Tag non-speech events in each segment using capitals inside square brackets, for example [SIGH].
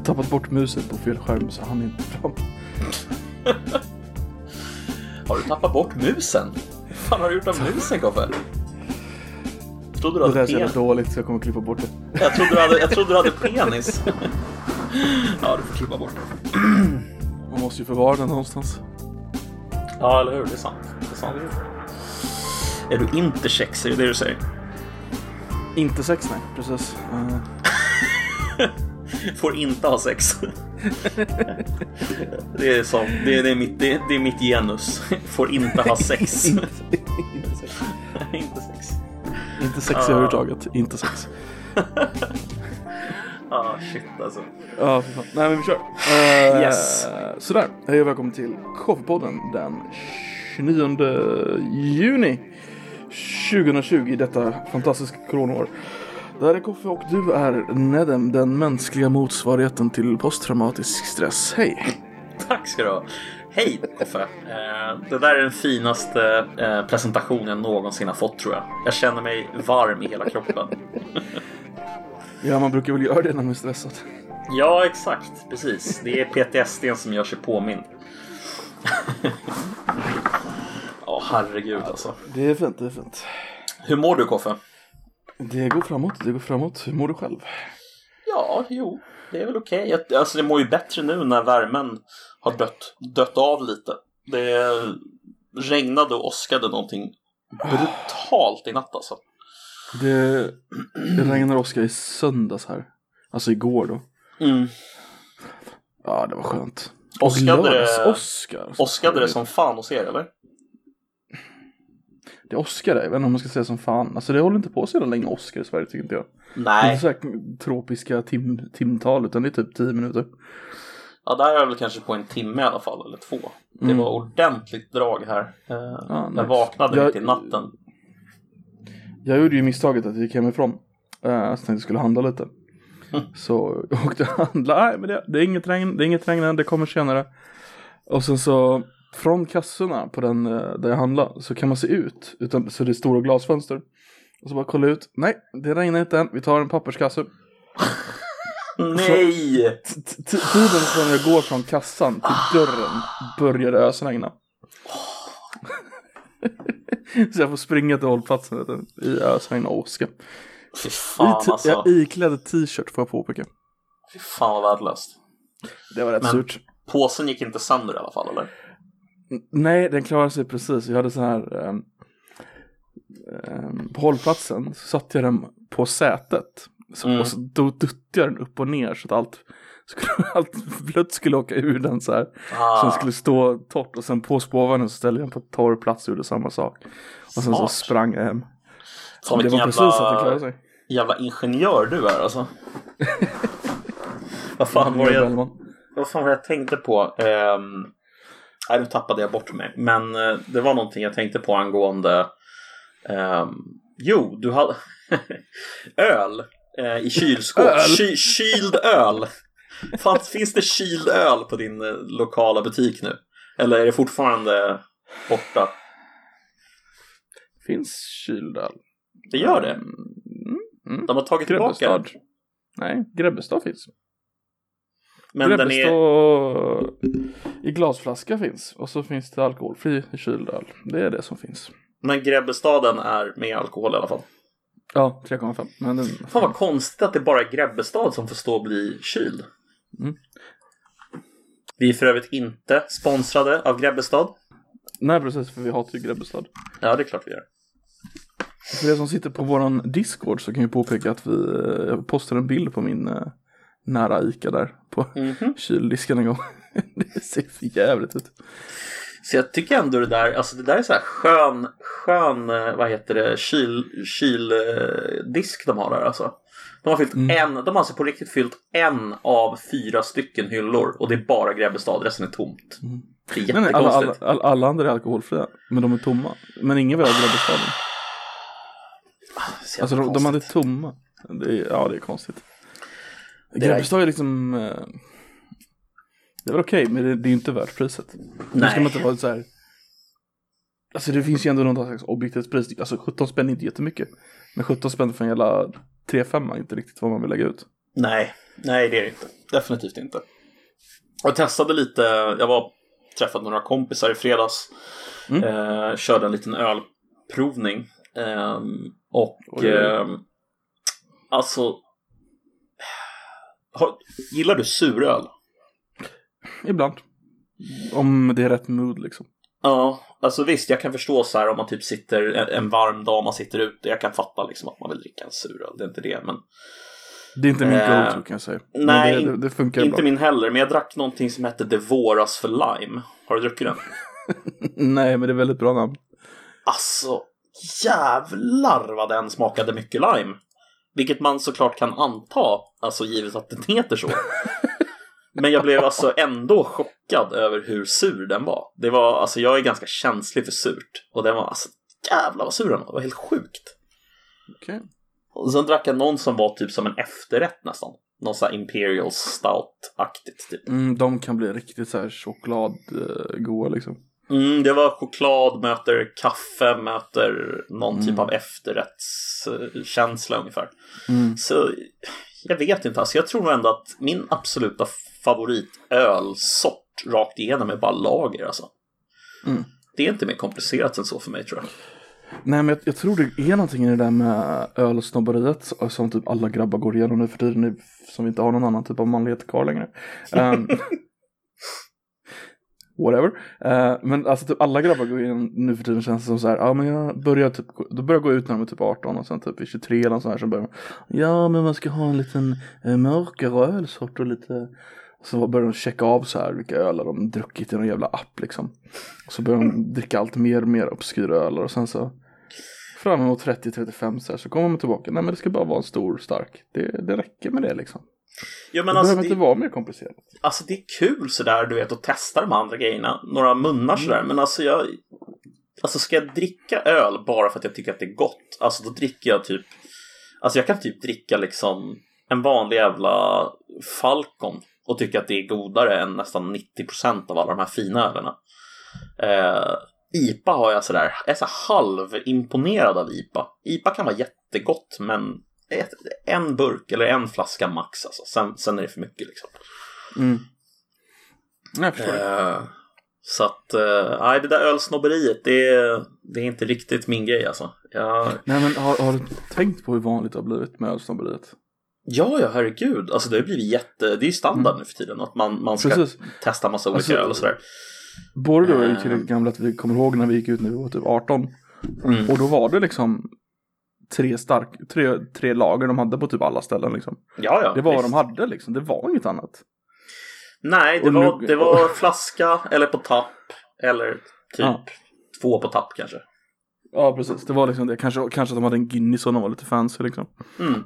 hade tappat bort musen på fel skärm så han inte fram. [LAUGHS] Har du tappat bort musen? Vad fan har du gjort av musen Koffe? Trodde du Det hade där är så jävla dåligt så jag kommer klippa bort det. Jag trodde du hade, jag trodde du hade [LAUGHS] penis. Ja, du får klippa bort det. Man måste ju förvara den någonstans. Ja, eller hur? Det är sant. Det är sant. Är du intersex? Är det det du säger? Inte sex nej, precis. Eh, Får inte ha sex. Det är, som, det är, det är, mitt, det är, det är mitt genus. Får inte ha sex. inte, [LAUGHS] inte sex. inte sex. Inte sex Ah. överhuvudtaget. Inte sex. [LAUGHS] Ah, shit alltså. Ja, för fan. Nej, men vi kör. Uh, Yes. Sådär. Hej och välkommen till Koffepodden den 29 juni 2020, detta fantastiska coronaår. Det här är Koffe och du är Nedem, den mänskliga motsvarigheten till posttraumatisk stress. Hej! Tack ska du ha. Hej Koffe. Eh, Det där är den finaste eh, presentationen jag någonsin har fått tror jag. Jag känner mig varm i hela kroppen. [LAUGHS] Ja, man brukar väl göra det när man är stressad. Ja, exakt. Precis. Det är PTSD som gör sig påmind. [LAUGHS] Ja, herregud alltså. Det är fint, det är fint. Hur mår du Koffe? Det går framåt, det går framåt. Hur mår du själv? Ja, jo, det är väl okej. Jag- Alltså, det mår ju bättre nu när värmen har dött, dött av lite. Det regnade och åskade någonting brutalt i natt alltså. Det, det regnar Oskar i söndags här. Alltså igår då. Mm. Ja, det var skönt. Åskade det- Oscar. Åskade det som fan hos er eller? Det Oscar är, jag vet inte om man ska säga som fan. Alltså det håller inte på så jävla länge Oscar i Sverige tycker inte jag. Det är Nej, inte så här tropiska tim, timtal utan det är typ 10 minuter. ja, där är väl kanske på en timme i alla fall, eller två. Det Mm. var ordentligt drag här. Eh, Ja, jag nice. vaknade Jag- mitt i natten. Jag gjorde ju misstaget att jag gick hemifrån. Uh, så tänkte jag skulle handla lite. Mm. [LAUGHS] Så jag åkte och handlade. Nej men det, det är inget regn, det är inget regn än, det kommer senare. Och sen så från kassorna på den eh, där jag handlar så kan man se ut. Utan, så det är stora glasfönster. Och så bara kolla ut. Nej, det regnar inte än. Vi tar en papperskasse. Nej! Tiden från jag går från kassan till dörren började ösregna. [LAUGHS] så jag får springa till hållplatsen i ösregn och åska. Fy fan alltså. Jag iklädd t-shirt får jag påpeka. Fy fan vad värdelöst. Det var rätt Men- surt. Påsen gick inte sönder i alla fall eller? Nej, den klarade sig precis. Jag hade så här ehm, ehm, på hållplatsen så satte jag den på sätet. Så, Mm. Och så då duttade jag den upp och ner så att allt, skulle, [LAUGHS] allt blött skulle åka ur den så här. Så Ah, den skulle stå torrt och sen på spårvagnen så ställde jag den på torr plats och gjorde samma sak. Och sen så Smart. sprang jag hem. fan, det var precis att den klarade jävla, sig. jävla ingenjör du är alltså. [LAUGHS] vad, fan var det jag, Bellman. vad fan var det jag tänkte på? Um, nej, nu tappade jag bort mig. Men eh, det var någonting jag tänkte på angående ehm, Jo, du hade [LAUGHS] öl eh, i kylskåp. [LAUGHS] Öl? Ky, kyld öl. Fan, finns det kyld öl på din eh, lokala butik nu? Eller är det fortfarande borta? Finns kyld öl? Det gör det. Mm, mm. De har tagit tillbaka Grebbestad. den. Nej, Grebbestad finns. Men den är... I glasflaska finns. Och så finns det alkoholfri i kyld öl. Det är det som finns. Men Grebbestaden är med alkohol i alla fall. Ja, 3,5. Men den... Fan vad konstigt att det bara är Grebbestad som får stå och bli kyld. Mm. Vi är för övrigt inte sponsrade av Grebbestad. Nej, precis. För vi hatar ju Grebbestad. Ja, det är klart vi gör. För er som sitter på våran Discord så kan jag påpeka att vi eh, jag postade en bild på min eh, nära Ica där på Mhm. kyldisken en gång. [LAUGHS] det ser för jävligt ut. Så jag tycker ändå det där, alltså det där är så här skön, skön, eh, vad heter det, kyl, kyldisk de har där alltså. De har fyllt Mm. en, de har alltså på riktigt fyllt en av fyra stycken hyllor och det är bara Grebbestad, resten är tomt. Mm. Det är Nej, nej, alla, alla, jättekonstigt. alla, andra är alkoholfria. Men de är tomma. Men ingen vill ha Grebbestaden. Så jävla Alltså de, de hade tomma. Det är, ja, det är konstigt. Grebbestad är liksom... Eh, det är väl okej, men det, det är ju inte värt priset. Nu ska Nej. man inte vara så här... Alltså det finns ju ändå något slags objektivt pris. Alltså 17 spänn är inte jättemycket. Men 17 spänn för en jävla 3-5 är inte riktigt vad man vill lägga ut. Nej, nej det är det inte. Definitivt inte. Jag testade lite, jag var träffade några kompisar i fredags. Mm. Eh, körde en liten ölprovning. Eh, och Oj. eh, alltså har, Gillar du suröl? Ibland. Om det är rätt mood liksom. Ja, alltså visst, jag kan förstå så här om man typ sitter en, varm dag, man sitter ute. Jag kan fatta liksom att man vill dricka en suröl, det är inte det. Men Det är inte min Eh, go-to kan jag säga. Nej, det, det, det funkar inte bra. min heller. Men jag drack någonting som hette Devoras för lime. Har du druckit den? [LAUGHS] Nej, men det är väldigt bra namn. Alltså, jävlar vad den smakade mycket lime. Vilket man såklart kan anta, alltså givet att den heter så. [LAUGHS] Men jag blev alltså ändå chockad över hur sur den var. Det var, alltså jag är ganska känslig för surt. Och den var alltså, jävlar vad sur den var. Det var helt sjukt. Okej. Och sen drack jag någon som var typ som en efterrätt nästan. Någon sån här Imperial Stout-aktigt typ. Mm, de kan bli riktigt så här chokladgoda liksom. Mm, det var choklad möter kaffe möter någon typ av efterrättskänsla ungefär. Mm. Så jag vet inte, alltså jag tror ändå att min absoluta favoritölsort rakt igenom är bara lager alltså. Mm. Det är inte mer komplicerat än så för mig tror jag. Nej, men jag, jag tror det är någonting i det där med ölsnobberiet som typ alla grabbar går igenom nu för tiden. nu, Som vi inte har någon annan typ av manlighet kvar längre. [LAUGHS] Ehm, whatever. Eh, men alltså typ alla grabbar går igenom nu för tiden känns det som så här. Ja men jag börjar typ, då börjar jag gå ut när de är typ 18 och sen typ vid 23 eller sånt här så börjar man. Ja men man ska ha en liten eh, mörkare ölsort och lite. Så börjar de checka av så här vilka ölar de druckit i någon jävla app liksom. Så börjar de dricka allt mer och mer obskyra ölar och sen så fram emot 30-35 så, här, så kommer man tillbaka. Nej men det ska bara vara en stor stark. Det, det räcker med det liksom. Ja, Det men alltså, behöver det, inte vara mer komplicerat. alltså det är kul sådär du vet att testa de andra grejerna. Några munnar sådär. Men alltså jag... Alltså ska jag dricka öl bara för att jag tycker att det är gott. Alltså då dricker jag typ... Alltså jag kan typ dricka liksom en vanlig jävla Falcon. Och tycka att det är godare än nästan 90% av alla de här fina ölerna. Eh, IPA har jag sådär, jag är så halvimponerad av IPA. IPA kan vara jättegott men ett, en burk eller en flaska max alltså. Sen, sen är det för mycket liksom. Mm. Jag förstår. Eh, så att, eh, nej det där ölsnobberiet det, är- det är inte riktigt min grej alltså. Jag, Nej men har, har du tänkt på hur vanligt det har blivit med ölsnobberiet? ja, ja herregud. Alltså det har blivit jätte, det är ju standard nu för tiden att man, man ska Precis. testa massa olika Alltså, öl och sådär. Både du och jag är ju Eh. tillräckligt gamla att vi kommer ihåg när vi gick ut när vi var typ 18. Mm. Och då var det liksom tre, stark, tre, tre lager de hade på typ alla ställen liksom. Ja, ja. Det var vad visst. de hade liksom, det var inget annat. Nej, det Och nu- var, det var flaska eller på tapp. Eller typ Ja. två på tapp kanske. Ja precis, det var liksom det. Kanske, kanske att de hade en Guinness och de var lite fancy liksom. Mm.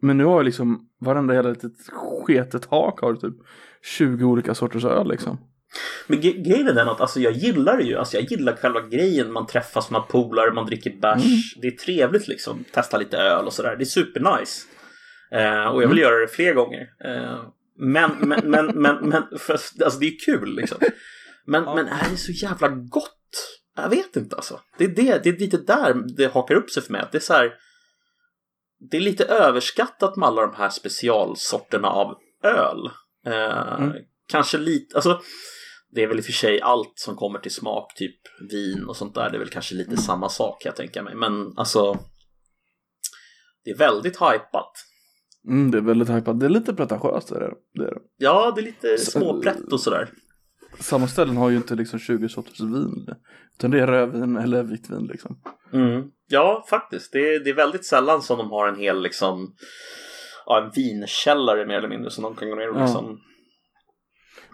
Men nu har jag liksom varenda jävla litet sketet hak har typ 20 olika sorters öl liksom. Men ge- grejen är den att alltså, jag gillar det ju. Alltså, jag gillar själva grejen. Man träffas med polare, man dricker bärs. Mm. Det är trevligt liksom. Testa lite öl och sådär. Det är supernice. Eh, och jag Mm. vill göra det fler gånger. Eh, men, men, men, men, men för, alltså, det är kul liksom. Men, Ja. men är det så jävla gott? Jag vet inte alltså. Det är, det, det är lite där det hakar upp sig för mig. Att det är så här. Det är lite överskattat med alla de här specialsorterna av öl. Eh, Mm. Kanske lite, alltså det är väl i och för sig allt som kommer till smak, typ vin och sånt där, det är väl kanske lite samma sak jag tänka mig. Men alltså, det är väldigt hypat. Mm, det är väldigt hypat. Det är lite pretentiöst är det. det, är det. Ja, det är lite småprätt och sådär. Samma ställen har ju inte liksom 20 sorters vin. Utan det är rödvin eller vitt vin liksom. Mm. Ja, faktiskt. Det är, det är väldigt sällan som de har en hel liksom, ja, en vinkällare mer eller mindre som de kan gå ner och Ja.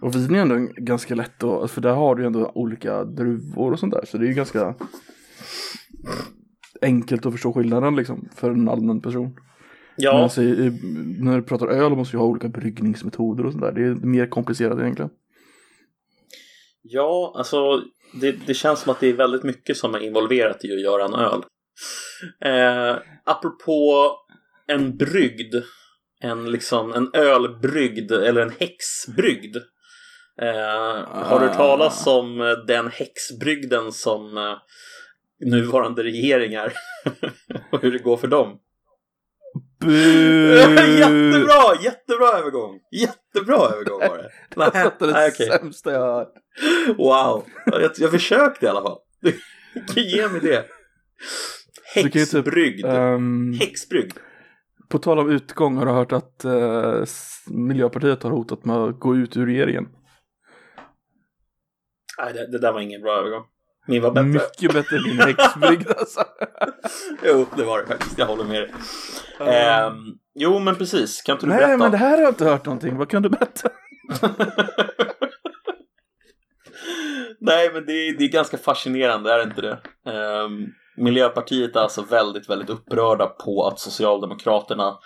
Och vin är ändå ganska lätt att, för där har du ju ändå olika druvor och sånt där. Så det är ju ganska enkelt att förstå skillnaden liksom för en allmän person. Ja, alltså, när du pratar öl måste du ha olika bryggningsmetoder och sånt där. Det är mer komplicerat egentligen. ja, alltså det, det känns som att det är väldigt mycket som är involverat i att göra en öl. Eh, apropå en brygd, en liksom en ölbrygd eller en häxbrygd. Eh, har du hört talas om eh, den häxbrygden som eh, nuvarande regeringar [LAUGHS] och hur det går för dem? [LAUGHS] jättebra! Jättebra övergång! Jättebra övergång var det. [LAUGHS] Det var det nej, okej. sämsta jag har hört. Wow! Jag, jag försökte i alla fall. Ge mig det. Typ, Häxbrygd. ehm, Häxbrygd. på tal om utgång har du hört att s- Miljöpartiet har hotat med att gå ut ur regeringen. Nej, det, det där var ingen bra övergång. Min var bättre. Mycket bättre än din häxbrygd [LAUGHS] alltså. Jo, det var det faktiskt. Jag håller med dig. Ehm, jo, men precis. Kan inte du Nej, berätta? men det här har jag inte hört någonting. Vad kan du berätta? [LAUGHS] Nej, men det är, det är ganska fascinerande, är det inte det? Ehm, Miljöpartiet är alltså väldigt, väldigt upprörda på att Socialdemokraterna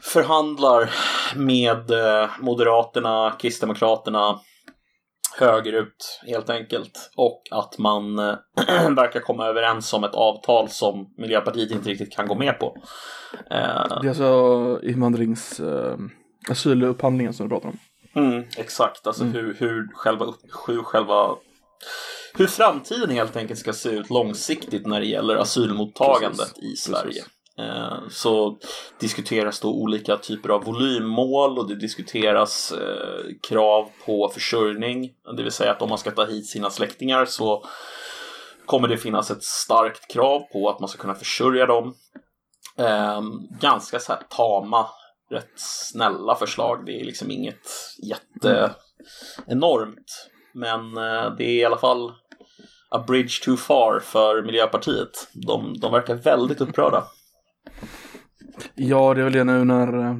förhandlar med eh, Moderaterna, Kristdemokraterna, högerut helt enkelt. Och att man eh, [CLEARS THROAT] verkar komma överens om ett avtal som Miljöpartiet inte riktigt kan gå med på. Eh, Det är alltså invandrings... Uh, asylupphandlingen som du pratar om. Mm, exakt, alltså hur, hur, själva, hur själva hur framtiden helt enkelt ska se ut långsiktigt när det gäller asylmottagandet Precis, i precis. Sverige. Eh, Eh, så diskuteras då olika typer av volymmål och det diskuteras eh, krav på försörjning. Det vill säga att om man ska ta hit sina släktingar så kommer det finnas ett starkt krav på att man ska kunna försörja dem. Ehm, ganska så här tama, rätt snälla förslag. Det är liksom inget jätte enormt. Men eh, det är i alla fall a bridge too far för Miljöpartiet. De, de verkar väldigt upprörda. Ja, det är väl det nu när uh,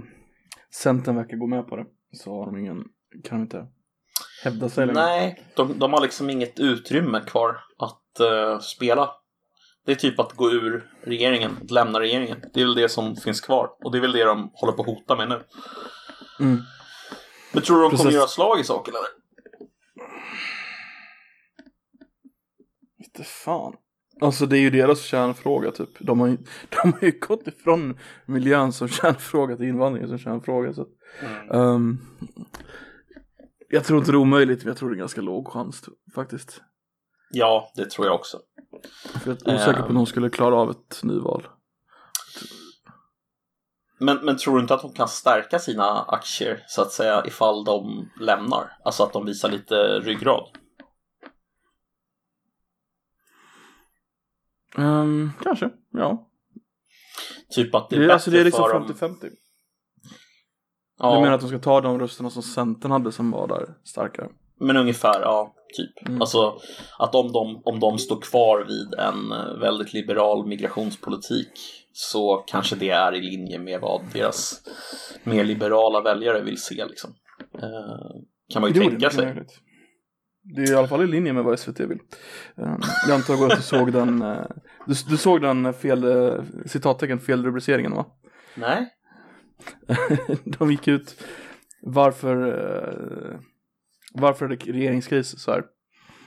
Centern verkar gå med på det. Så har de ingen, kan de inte hävda sig längre. Nej, de, de har liksom inget utrymme kvar att eh, spela. Det är typ att gå ur regeringen, att lämna regeringen. Det är väl det som finns kvar. Och det är väl det de håller på att hota med nu. Mm. Men tror du de kommer Precis. göra slag i saken eller? Inte fan. Alltså det är ju deras kärnfråga typ. De har ju, [LAUGHS] de har ju gått ifrån miljön som kärnfråga till invandringen som kärnfråga. Så. att, ehm, jag tror inte det är omöjligt, men jag tror det är ganska låg chans faktiskt. Ja, det tror jag också. För jag är osäker på om de skulle klara av ett nyval. Men, men tror du inte att de kan stärka sina aktier så att säga ifall de lämnar? Alltså att de visar lite ryggrad? Ehm, kanske, ja. Typ att det är Det, bättre alltså det är liksom för dem. 50-50. Ja, Du menar att de ska ta de rösterna som Centern hade som var där starkare? men ungefär, ja, typ. Mm. Alltså att om de, om de står kvar vid en eh, väldigt liberal migrationspolitik så kanske det är i linje med vad deras mer liberala väljare vill se liksom. Eh, kan man ju Jo, det tänka sig. möjligt. Det är i alla fall i linje med vad SVT vill. Ehm, Jag antar att du såg den, eh, du, du såg den fel, eh, citattecken felrubriceringen va? Nej? [LAUGHS] De gick ut, varför, eh, varför är det regeringskris så här?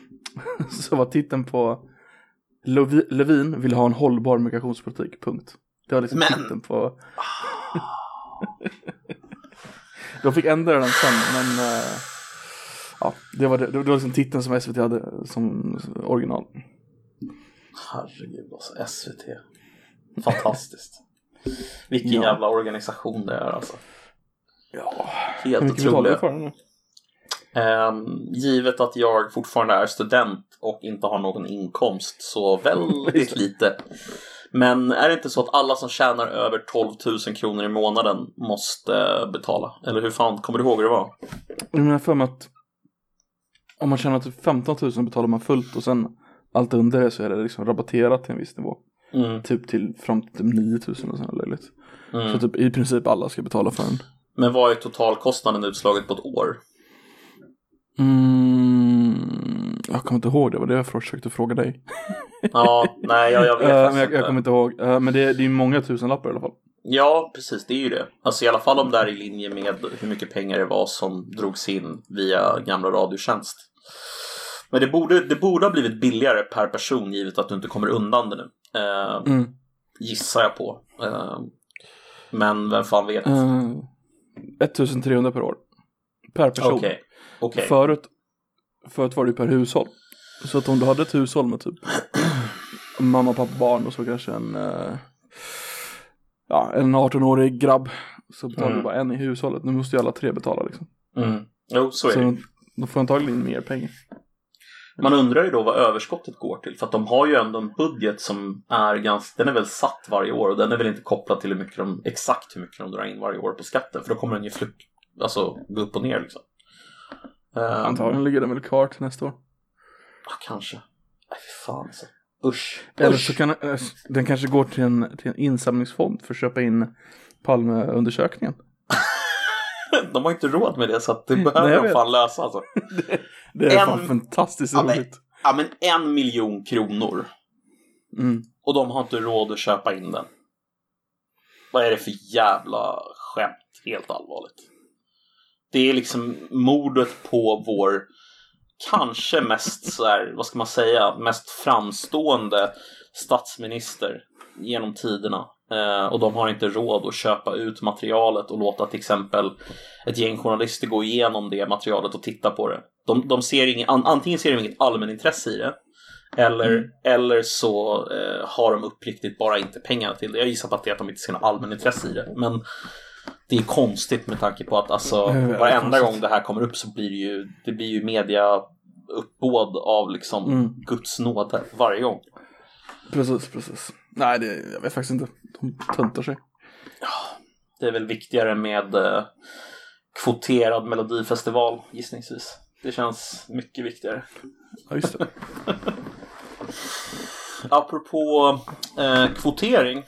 [LAUGHS] Så var titeln på Levin vill ha en hållbar migrationspolitik, punkt. Det var liksom Men- titeln på [LAUGHS] De fick ändra den sen men Ja, det var, det, det var liksom titeln som SVT hade som original Herregud alltså, SVT. Fantastiskt. Vilken Ja. jävla organisation det är alltså. Ja, Helt otroligt. Ehm, givet att jag fortfarande är student och inte har någon inkomst så väldigt [LAUGHS] lite. Men är det inte så att alla som tjänar över 12 000 kronor i månaden måste betala? Eller hur fan, kommer du ihåg hur det var? Jag menar för mig att om man tjänar typ 15 000 betalar man fullt och sen allt under det så är det liksom rabatterat till en viss nivå. Mm, Typ till fram till typ 9 000 och sånt löjligt. mm. Så typ i princip alla ska betala för den. Men vad är totalkostnaden utslaget på ett år? Mm, jag kommer inte ihåg det, var det jag försökte fråga dig. Ja, nej, jag, jag vet [LAUGHS] men jag, jag kommer inte ihåg. Eh, men det, är- det är många tusenlappar i alla fall. Ja, precis, det är ju det. Alltså i alla fall om det är i linje med hur mycket pengar det var som drogs in via gamla Radiotjänst. Men det borde, det borde ha blivit billigare per person givet att du inte kommer undan det nu. Eh, Mm. gissar jag på. Eh, men vem fan vet? Eh, 1300 per år. Per person. Okej, okej. Förut, förut var det ju per hushåll. Så att om du hade ett hushåll med typ [CLEARS THROAT] mamma, pappa, barn och så kanske en, eh, ja, en 18-årig grabb så betalar Mm. du bara en i hushållet. Nu måste ju alla tre betala liksom. Mm. Jo, så är Så det. de, de får antagligen mer pengar. Man undrar ju då vad överskottet går till. För att de har ju ändå en budget som är ganska, den är väl satt varje år och den är väl inte kopplad till hur mycket de, exakt hur mycket de drar in varje år på skatten. För då kommer den ju flytt, alltså gå upp och ner liksom. Ehm, Antagligen ligger den väl kvar till nästa år. ja, kanske. Nej, fy fan alltså. Usch. Eller så kan eh, den kanske går till en, till en insamlingsfond för att köpa in Palmeundersökningen. [LAUGHS] De har inte råd med det så att det behöver de fan lösa alltså. [LAUGHS] Det är En- fan fantastiskt Ja, roligt. Ja men en miljon kronor. Mm. Och de har inte råd att köpa in den. Vad är det för jävla skämt? Helt allvarligt. Det är liksom mordet på vår kanske mest så här, vad ska man säga, mest framstående statsminister genom tiderna. Eh, och de har inte råd att köpa ut materialet och låta till exempel ett gäng journalister gå igenom det materialet och titta på det. De, de ser ingen, an, antingen ser de inget allmänintresse i det eller, Mm. eller så eh, har de uppriktigt bara inte pengar till det. Jag gissar på att det är att de inte ser något allmänintresse i det. Men det är konstigt med tanke på att alltså, väldigt varenda gång det här kommer upp så blir det ju, det blir ju media uppbåd av liksom Mm. Guds nåde varje gång. Precis, precis. Nej, det, jag vet faktiskt inte. De töntar sig. Det är väl viktigare med eh, kvoterad melodifestival gissningsvis. Det känns mycket viktigare. Ja, just det. [LAUGHS] Apropå eh, kvotering.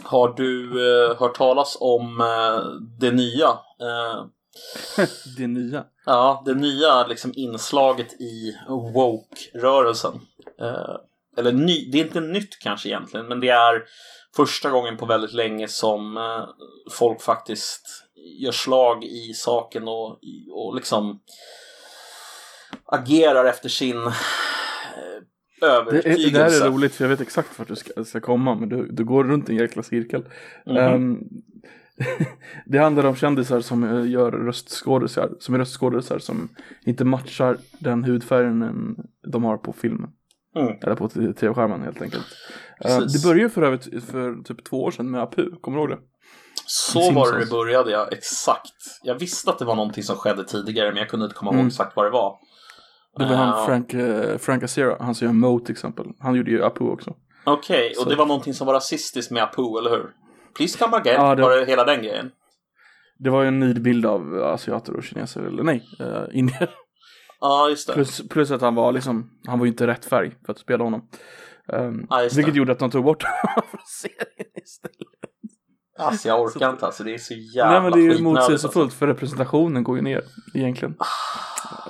Har du eh, hört talas om eh, det nya? Eh, [LAUGHS] det nya. ja, det nya liksom inslaget i woke-rörelsen. Eh, eller ny, det är inte nytt kanske egentligen, men det är första gången på väldigt länge som eh, folk faktiskt gör slag i saken och, och liksom agerar efter sin eh, Det, övertygelse. det här är roligt för jag vet exakt vart du ska, ska komma men du, du går runt i en jäkla cirkel. Mhm. Ehm, [LAUGHS] det handlar om kändisar som eh, gör röstskådisar, som är röstskådisar som inte matchar den hudfärgen en- de har på filmen. Mm. Eller på tv-skärmen helt enkelt. Precis. det började för övrigt för typ två år sedan med Apu, kommer du ihåg det? Så var det det började, ja. Exakt. Jag visste att det var någonting som skedde tidigare, men jag kunde inte komma ihåg Mm. exakt vad det var. Det var han Frank, eh, Frank Azera, han som gör Mo till exempel. Han gjorde ju Apu också. Okej, och Så- det var någonting som var rasistiskt med Apu, eller hur? Please come again, Ja, det- var det hela den grejen? Det var ju en nidbild av asiater och kineser, eller nej, uh, indier. Ja, just det. Plus, plus att han var liksom, han var ju inte rätt färg för att spela honom. Um, Ja, vilket det. gjorde att de tog bort [LAUGHS] honom från serien istället. Alltså, jag orkar inte, alltså. Det är så jävla Nej men det är ju skitnödigt, motsägelsefullt alltså. för representationen går ju ner egentligen.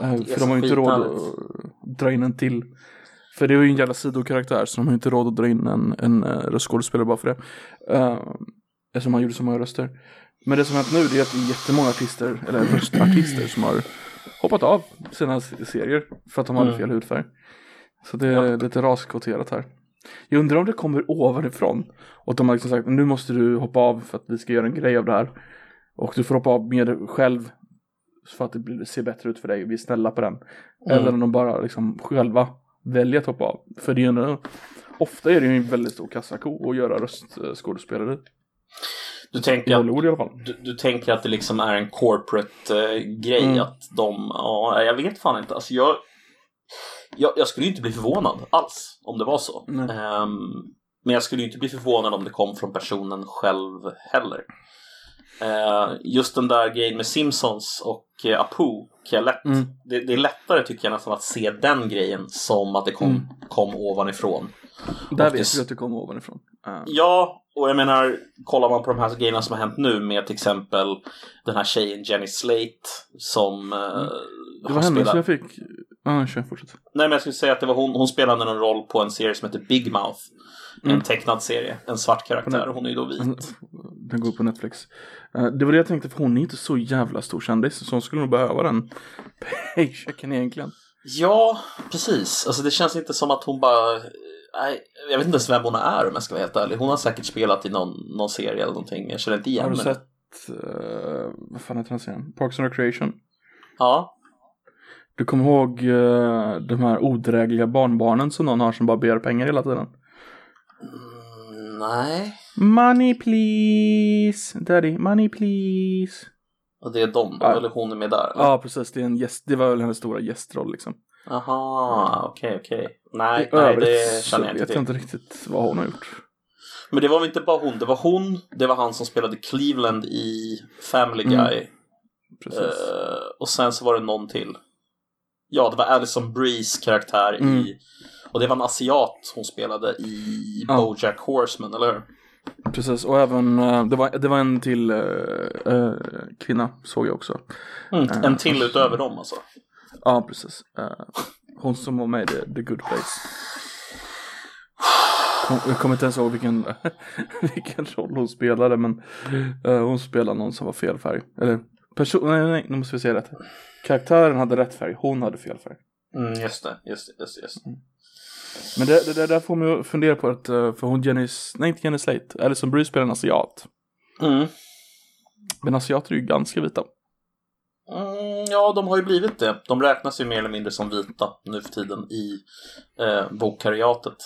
Eh, det är för de har ju inte råd att dra in en till. För det är ju en jävla sidokaraktär så de har ju inte råd att dra in en, en uh, röstskådespelare bara för det. Uh, eftersom han gjorde så många röster. Men det som har hänt nu det är att det är jättemånga artister, eller röstartister som har hoppat av sina serier för att de hade Mm. fel hudfärg. Så det är lite raskvoterat här. Jag undrar om det kommer ovanifrån. Och de har liksom sagt nu måste du hoppa av för att vi ska göra en grej av det här. Och du får hoppa av med dig själv. För att det ser bättre ut för dig. Vi är snälla på den. Mm. Eller om de bara liksom själva väljer att hoppa av. För det är ändå, ofta är det ju en väldigt stor kassako att göra röstskådespelare. Du tänker, att, du, du tänker att det liksom är en corporate-grej, Mm. att de... Ja, jag vet fan inte. Alltså, jag, jag, jag skulle inte bli förvånad alls om det var så. Ehm, men jag skulle ju inte bli förvånad om det kom från personen själv heller. Eh, just den där grejen med Simpsons och uh, Apu, kan lätt, Mm. det, det är lättare tycker jag nästan att se den grejen som att det kom, Mm. kom ovanifrån. Där Och vet vi att det kommer ovanifrån. Uh, Ja, och jag menar, kollar man på de här grejerna som har hänt nu med till exempel den här tjejen Jenny Slate som eh, Mm. det var henne som jag fick. Ja, kör fortsätt. Nej, men jag skulle säga att det var hon, hon spelade någon roll på en serie som heter Big Mouth. Mm. En tecknad serie, en svart karaktär hon är ju då vit. [LAUGHS] Den går på Netflix. Eh, det var det jag tänkte, för hon är inte så jävla stor kändis. Så hon skulle nog behöva den [LAUGHS] paychecken egentligen. Ja, precis. Alltså det känns inte som att hon bara... Nej, jag vet inte ens vem hon är om jag ska vara helt ärlig. Hon har säkert spelat i någon, någon serie eller någonting. Jag känner inte igen Har du henne. sett, eh, vad fan heter den serien? Parks and Recreation. Ja. Du kommer ihåg uh, de här odrägliga barnbarnen som någon har som bara begär pengar hela tiden? Mm, nej. Money please, daddy, money please. Och det är de Ja. eller hon är med där? eller? Ja, precis. Det, är en gäst, det var väl hennes stora gästroll liksom. Aha, okej, okej. Nej, I nej, övrigt det känner jag inte vet till. jag inte riktigt vad hon har gjort. Men det var väl inte bara hon, det var hon, det var han som spelade Cleveland i Family Mm, Guy. Precis. Eh, och sen så var det någon till. Ja, det var Alison Brees karaktär Mm. i... Och det var en asiat hon spelade i Ja. Bojack Horseman, eller hur? Precis, och även, eh, det var, det var en till eh, kvinna såg jag också. Mm, en till utöver dem alltså. Ja, precis. Hon som var med i The, Good Place. Jag kommer inte ens ihåg vilken, [LAUGHS] vilken roll hon spelade, men hon spelade någon som var fel färg. Eller, person, nej, nej, nu måste vi säga rätt. Karaktären hade rätt färg, hon hade fel färg. Mm, just det, just det, just. Just det. Men det, det, det där får mig att fundera på att, eh, för hon Jenny, nej inte Jenny Slate, Alison Brie spelar en asiat. Mm. Men asiater är ju ganska vita. Mm, ja, de har ju blivit det. De räknas ju mer eller mindre som vita nu för tiden i eh, vokariatet.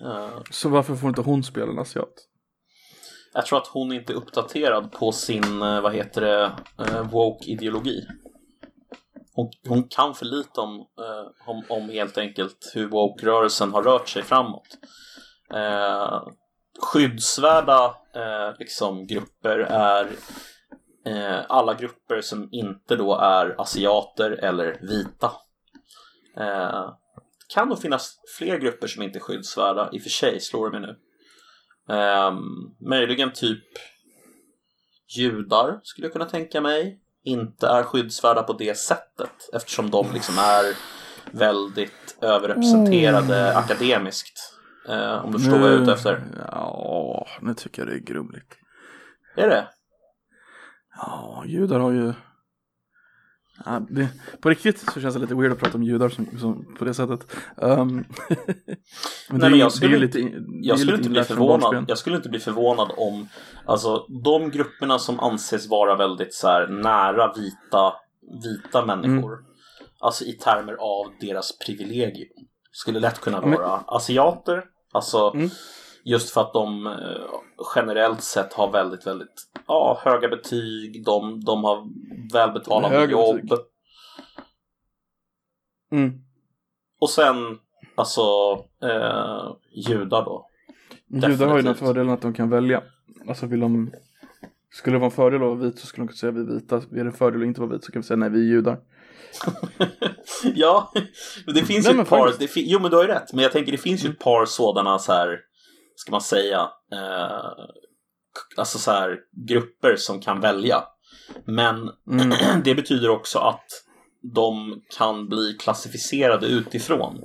Eh, Så varför får inte hon spela en asiat? Jag tror att hon inte är uppdaterad på sin, eh, vad heter det, eh, woke-ideologi. Hon, hon kan för lite om, eh, om, om helt enkelt hur woke-rörelsen har rört sig framåt. Eh, skyddsvärda eh, liksom, grupper är eh, alla grupper som inte då är asiater eller vita. Eh, kan nog finnas fler grupper som inte är skyddsvärda, i och för sig slår det mig nu. Eh, möjligen typ judar skulle jag kunna tänka mig inte är skyddsvärda på det sättet eftersom de liksom är väldigt överrepresenterade akademiskt. Eh, om du förstår vad jag är ute efter. Ja, nu tycker jag det är grumligt. Är det? Ja, judar har ju... Ja, det, på riktigt så känns det lite weird att prata om judar som, som, på det sättet. Um, [LAUGHS] men men är ju- jag skulle inte- lite, Jag skulle, bli förvånad, jag skulle inte bli förvånad om alltså, de grupperna som anses vara väldigt så här, nära vita, vita människor, Mm. alltså i termer av deras privilegium, skulle lätt kunna Men- vara asiater, alltså Mm. Just för att de eh, generellt sett har väldigt, väldigt ja, höga betyg, de, de har välbetalande Höga jobb. betyg. Mm. Och sen, alltså, eh, judar då. Judar har ju den Definitivt. fördelen att de kan välja. Alltså vill de... Skulle det vara en fördel att vara vit så skulle de kunna säga vi är vita. Är det en fördel att inte vara vit så kan vi säga nej vi är judar. [LAUGHS] ja, men det finns Nej, ju ett par, det jo men du har ju rätt, men jag tänker det finns ju ett par sådana så här, ska man säga, eh, alltså så här grupper som kan välja. Men Mm. [CLEARS THROAT] det betyder också att de kan bli klassificerade utifrån.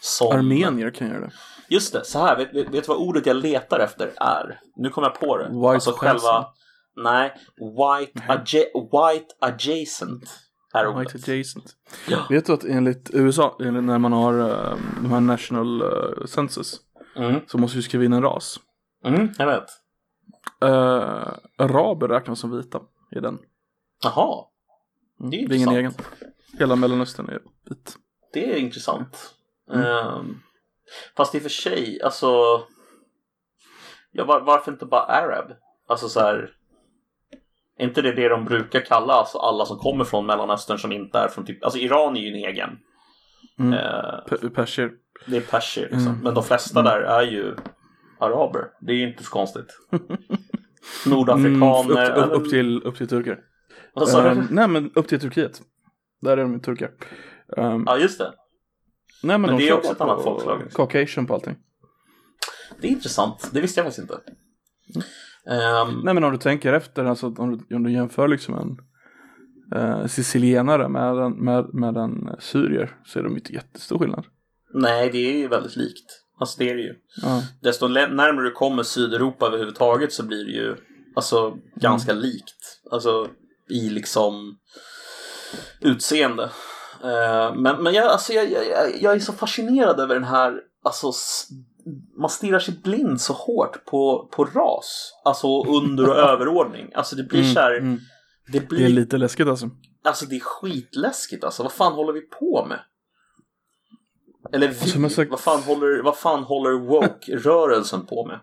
Som, Armenier kan göra det. Just det, så här, vet, vet, vet du vad ordet jag letar efter är? Nu kommer jag på det. White alltså själva, adjacent. nej, white, adja, white adjacent är ordet. White adjacent. Ja. Vet du att enligt USA, enligt när man har uh, de här national uh, census, Mm, så måste du skriva in en ras. mm, jag vet. Uh, araber räknas som vita i den. Jaha, Mm. Det är det är ingen egen. intressant. Hela Mellanöstern är vit. det är intressant. Mm. Ehm, fast i och för sig, alltså... Ja, var, varför inte bara Arab? Alltså så här... Är inte det det de brukar kalla alltså alla som kommer från Mellanöstern som inte är från typ... Alltså Iran är ju en egen. Mm. Eh, Pe- Perser. Det är perser liksom. Mm. Men de flesta Mm. där är ju araber. Det är ju inte så konstigt. [LAUGHS] Mm, Nordafrikaner. upp, upp, upp, till, upp till turkar. Vad sa du? Ehm, nej men upp till Turkiet. Där är de ju turkar. Ehm, Ja, just det. nej men de det är också ett annat folkslag, liksom. Caucasian på allting. Det är intressant. Det visste jag faktiskt inte. Ehm, Nej men om du tänker efter, alltså om du, om du jämför liksom en uh, sicilienare med en, med, med en syrier så är de inte jättestor skillnad. Nej, det är ju väldigt likt. Alltså det är det ju. Ja. Desto närmare du kommer Sydeuropa överhuvudtaget så blir det ju alltså ganska likt. Alltså i liksom utseende. Eh, men men jag, alltså, jag, jag, jag- är så fascinerad över den här, alltså man stirrar sig blind så hårt på, på ras. Alltså under och [LAUGHS] överordning. Alltså det blir Mm, så här, mm. det Det är blir, lite läskigt alltså. alltså det är skitläskigt alltså. Vad fan håller vi på med? Eller vi, Som jag sagt- vad fan håller, vad fan håller woke-rörelsen på med?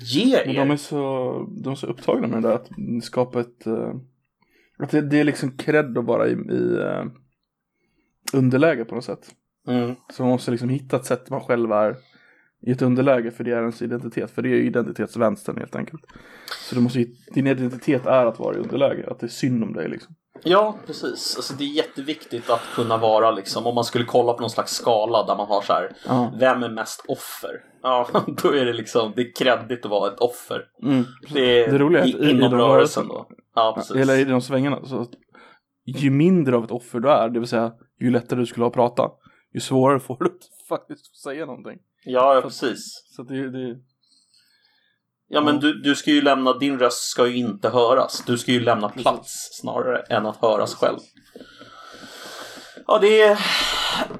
Ge Men de er! är så, de är så upptagna med det där att skapa ett... eh, att det, det är liksom cred att vara i, i eh, underläge på något sätt. Mm. Så man måste liksom hitta ett sätt man själv är i ett underläge för det är ens identitet. För det är ju identitetsvänstern helt enkelt. Så du måste, din identitet är att vara i underläge, att det är synd om dig liksom. Ja, precis. Alltså, det är jätteviktigt att kunna vara liksom, om man skulle kolla på någon slags skala där man har så här, Ja. vem är mest offer? Ja, [LAUGHS] då är det liksom, det är kreddigt att vara ett offer. Mm. Det är Det roliga är att inom rörelsen då. Ja, precis. Eller i de svängarna. Så ju mindre av ett offer du är, det vill säga ju lättare du skulle ha att prata, ju svårare [LAUGHS] får du att faktiskt säga någonting. Ja, ja, precis. Så att det, det Ja, men du, du ska ju lämna, din röst ska ju inte höras. Du ska ju lämna plats snarare än att höras själv. Ja, det är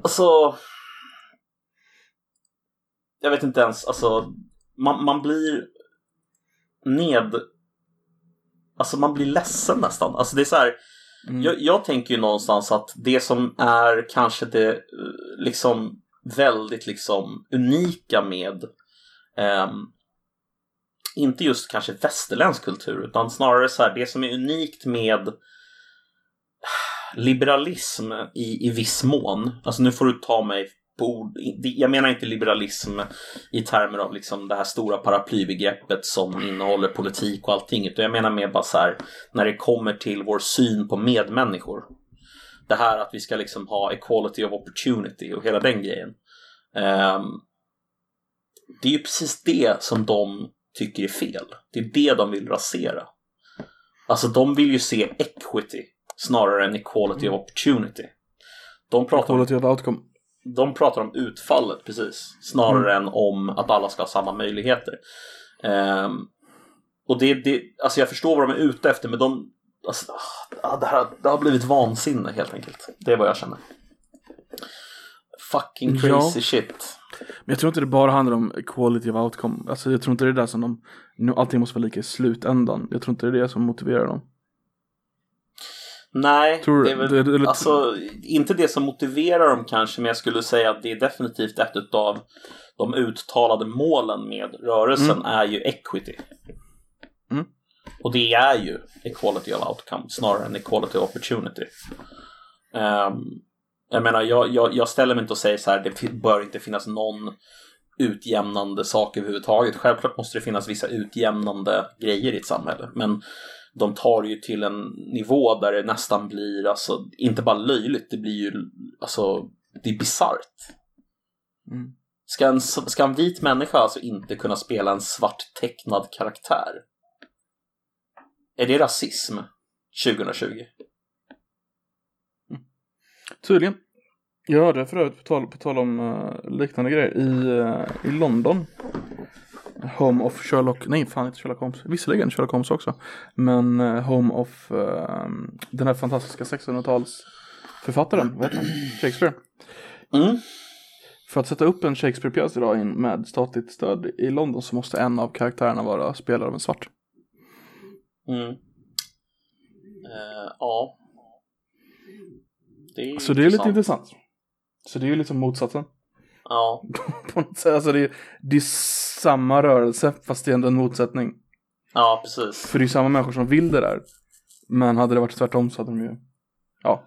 alltså. Jag vet inte ens, alltså. Man, man blir ned. Alltså man blir ledsen nästan. Alltså det är så här. mm. Jag, jag tänker ju någonstans att det som är kanske det liksom väldigt liksom unika med ehm, inte just kanske västerländsk kultur utan snarare så här det som är unikt med liberalism i, i viss mån. Alltså nu får du ta mig på ord. Jag menar inte liberalism i termer av liksom det här stora paraplybegreppet som innehåller politik och allting. Utan jag menar mer bara så här när det kommer till vår syn på medmänniskor. Det här att vi ska liksom ha equality of opportunity och hela den grejen. Um, det är ju precis det som de tycker är fel. Det är det de vill rasera. Alltså de vill ju se equity snarare än equality of opportunity. De pratar om Quality of outcome. de pratar om utfallet precis, snarare än om att alla ska ha samma möjligheter. Ehm, och det, det, alltså jag förstår vad de är ute efter, men de, alltså, ah, det, här, det har blivit vansinne helt enkelt. Det är vad jag känner. Fucking crazy Ja. shit. Men jag tror inte det bara handlar om quality of outcome. Alltså jag tror inte det är det som de, nu allting måste vara lika i slutändan. Jag tror inte det är det som motiverar dem. Nej, Tror det är väl, det- det- eller- alltså, inte det som motiverar dem kanske, men jag skulle säga att det är definitivt ett av de uttalade målen med rörelsen är ju equity. Mm. Och det är ju equality of outcome snarare än equality of opportunity. Ehm, jag menar, jag, jag, jag ställer mig inte och säger så här, det bör inte finnas någon utjämnande sak överhuvudtaget. Självklart måste det finnas vissa utjämnande grejer i ett samhälle, men de tar ju till en nivå där det nästan blir, alltså, inte bara löjligt, det blir ju, alltså, det är bisarrt. Mm. Ska en, ska en vit människa alltså inte kunna spela en svart tecknad karaktär? Är det rasism 2020? Tydligen. Jag hörde för övrigt på tal, på tal om eh, liknande grejer i, eh, i London. Home of Sherlock, nej fan inte Sherlock Holmes, visserligen Sherlock Holmes också. Men eh, Home of den här fantastiska 1600-talsförfattaren, vad heter han? [CLEARS THROAT] Shakespeare. Mm. För att sätta upp en Shakespeare-pjäs idag med statligt stöd i London så måste en av karaktärerna vara spelad av en svart. Mm. Ja. Det är Så det är lite intressant. Så det är ju liksom motsatsen. Ja, [LAUGHS] På något sätt. Alltså det är, det är samma rörelse fast det är ändå en motsättning. ja precis. För det är ju samma människor som vill det där. Men hade det varit tvärtom så hade de ju, ja.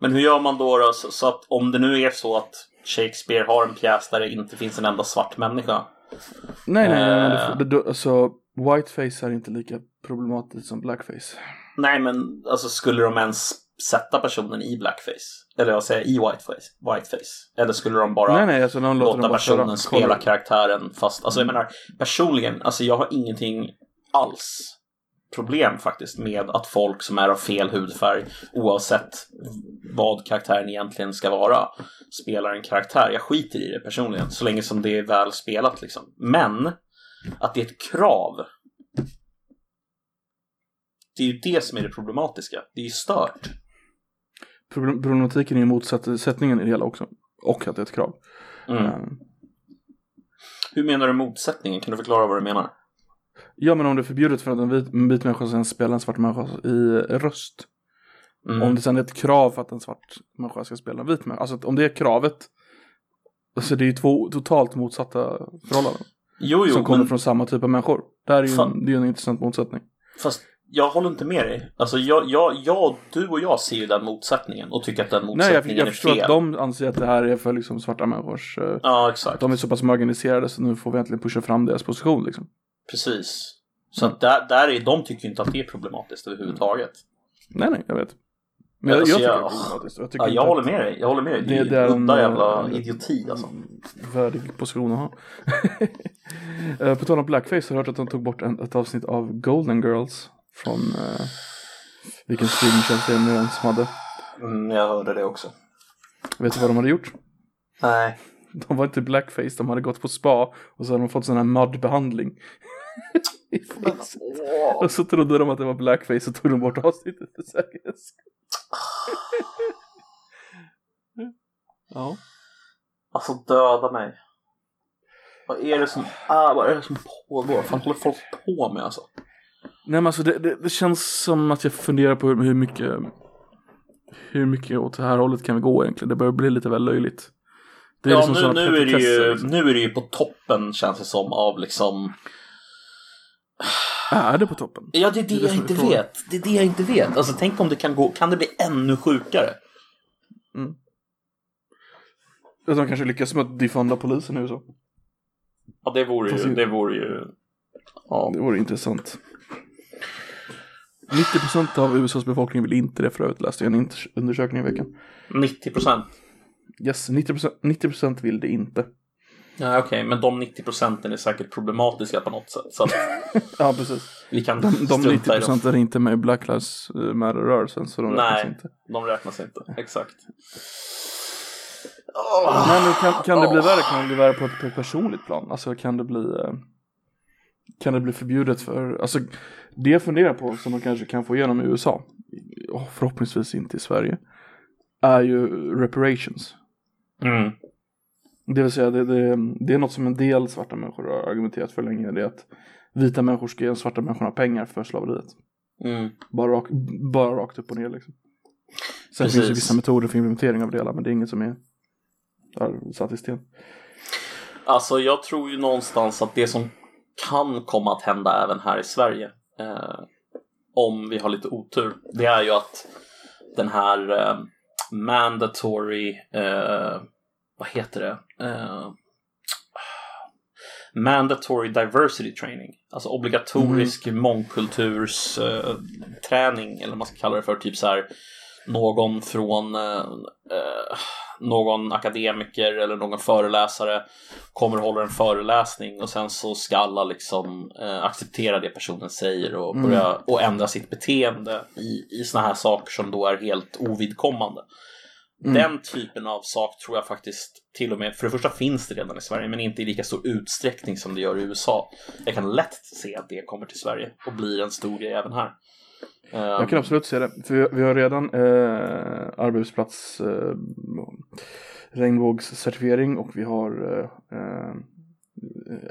Men hur gör man då, då så, så att om det nu är så att Shakespeare har en pjäs där det inte finns en enda svart människa. Nej, nej, nej. Eh. det, det, alltså, whiteface är inte lika problematiskt som blackface. Nej, men alltså skulle de ens sätta personen i blackface? Eller jag säger i whiteface? whiteface? Eller skulle de bara nej, nej, alltså de låta bara personen köra. spela karaktären fast, alltså jag menar personligen, alltså jag har ingenting alls problem faktiskt med att folk som är av fel hudfärg oavsett vad karaktären egentligen ska vara spelar en karaktär. Jag skiter i det personligen så länge som det är väl spelat liksom. Men att det är ett krav det är ju det som är det problematiska. Det är ju stört. Problem- Problematiken är ju motsättningen i det hela också. Och att det är ett krav. Mm. Eh, Hur menar du motsättningen? Kan du förklara vad du menar? Ja, men om det är förbjudet för att en vit, en vit människa sen spelar en svart människa i röst. Mm. Om det sen är ett krav för att en svart människa ska spela en vit människa. Alltså om det är kravet. Alltså det är ju två totalt motsatta förhållanden. Jo, jo, som kommer men från samma typ av människor. Det här är ju en, det är en intressant motsättning. fast jag håller inte med dig. Alltså jag, jag, jag, du och jag ser ju den motsättningen och tycker att den Nej, jag, motsättningen jag är förstår fel. att de anser att det här är för liksom svarta människors... eh, Ja, exakt. De är så pass marginaliserade så nu får vi äntligen pusha fram deras position liksom. Precis. Så att där, där är, de tycker inte att det är problematiskt överhuvudtaget. Nej, nej, jag vet. Men jag, Alltså, jag tycker jag- problematiskt. Jag, tycker Ja, jag håller med dig. Jag håller med dig. Det, Det, är det är en udda jävla eh, idioti alltså. Värdig position att ha. [LAUGHS] Eh, På tal om blackface har jag hört att de tog bort en, ett avsnitt av Golden Girls från uh, vilken streamingtjänst det nu som hade. Mm, jag hörde det också. Vet du vad de hade gjort? Nej. De var inte blackface, de hade gått på spa och så hade de fått sån här mud-behandling. [LAUGHS] I facet. Och så trodde de att det var blackface och tog de bort avsnittet för säkerhets. [LAUGHS] Ja. Alltså döda mig. Vad är det som, ah, vad är det som pågår? Fan håller folk på med alltså? Nej men alltså det, det, det känns som att jag funderar på hur, hur mycket Hur mycket åt det här hållet kan vi gå egentligen? Det börjar bli lite väl löjligt. Ja, liksom nu, nu, är det ju, liksom. nu är det ju på toppen känns det som av liksom Är det på toppen? Ja, det är det, Det är jag inte frågan. vet. Det är det jag inte vet. Alltså tänk om det kan gå, kan det bli ännu sjukare? Att de kanske lyckas med att defunda polisen i USA. Ja, det vore Fast ju, det- det vore ju, ja. Det vore intressant. 90% av USAs befolkning vill inte det för övrigt läste jag en undersökning i veckan. 90 procent. Yes, 90%, 90% vill det inte. Ja, okej, men de 90 procenten är säkert problematiska på något sätt. Så att [LAUGHS] Ja, precis. vi kan De, de strunta i dem. 90% är inte med i Black Lives Matter-rörelsen så de räknas Nej, inte. de räknas inte. Exakt. Men nu kan, kan det bli värre? Kan det bli värre på ett, på ett personligt plan? Alltså kan det bli eh, Kan det bli förbjudet för Alltså det jag funderar på som man kanske kan få igenom i USA och Förhoppningsvis inte i Sverige Är ju reparations Mm. Det vill säga det, det, det är något som en del svarta människor har argumenterat för länge Det är att vita människor ska ge svarta människorna pengar för slaveriet Mm. Bara, rak, bara rakt upp och ner liksom Sen Precis. finns det vissa metoder för implementering av det hela men det är inget som är är satt i sten Alltså jag tror ju någonstans att det som kan komma att hända även här i Sverige eh, om vi har lite otur. Det är ju att den här eh, mandatory eh, vad heter det? Eh, mandatory diversity training. Alltså obligatorisk mångkulturs eh, träning eller vad man ska kalla det för. Typ så här någon från eh, eh, någon akademiker eller någon föreläsare kommer och håller en föreläsning och sen så ska alla liksom eh, acceptera det personen säger och börja och ändra sitt beteende i, i såna här saker som då är helt ovidkommande. Den typen av sak tror jag faktiskt till och med, för det första finns det redan i Sverige men inte i lika stor utsträckning som det gör i USA. Jag kan lätt se att det kommer till Sverige och blir en stor grej även här. Eh, Jag kan absolut se det. För vi, har redan eh, arbetsplats eh, regnbågscertifiering och vi har eh,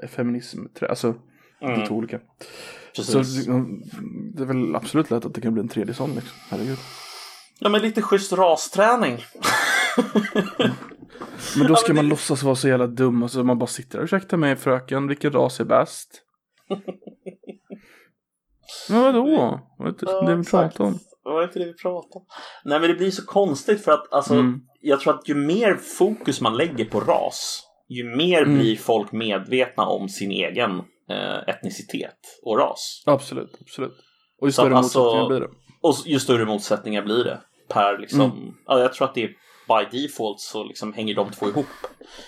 eh, feminism. Alltså Mm. lite olika. precis. Så det, är väl absolut lätt att det kan bli en tredje sån liksom. Herregud. Ja men lite schysst rasträning. Men då ska men man det- låtsas vara så jävla dum och så man bara sitter där. Ursäkta mig fröken, vilken ras är bäst? Men vadå? Vad är det det vi pratar om? Det var inte det vi pratade om. Nej men det blir så konstigt för att alltså, Mm. jag tror att ju mer fokus man lägger på ras, ju mer Mm. blir folk medvetna om sin egen eh, etnicitet och ras. Absolut, absolut. Och ju Så större alltså- motsättningar blir det. Och ju större motsättningar blir det. Per liksom, Mm. ja, jag tror att det är by default så liksom hänger de två ihop.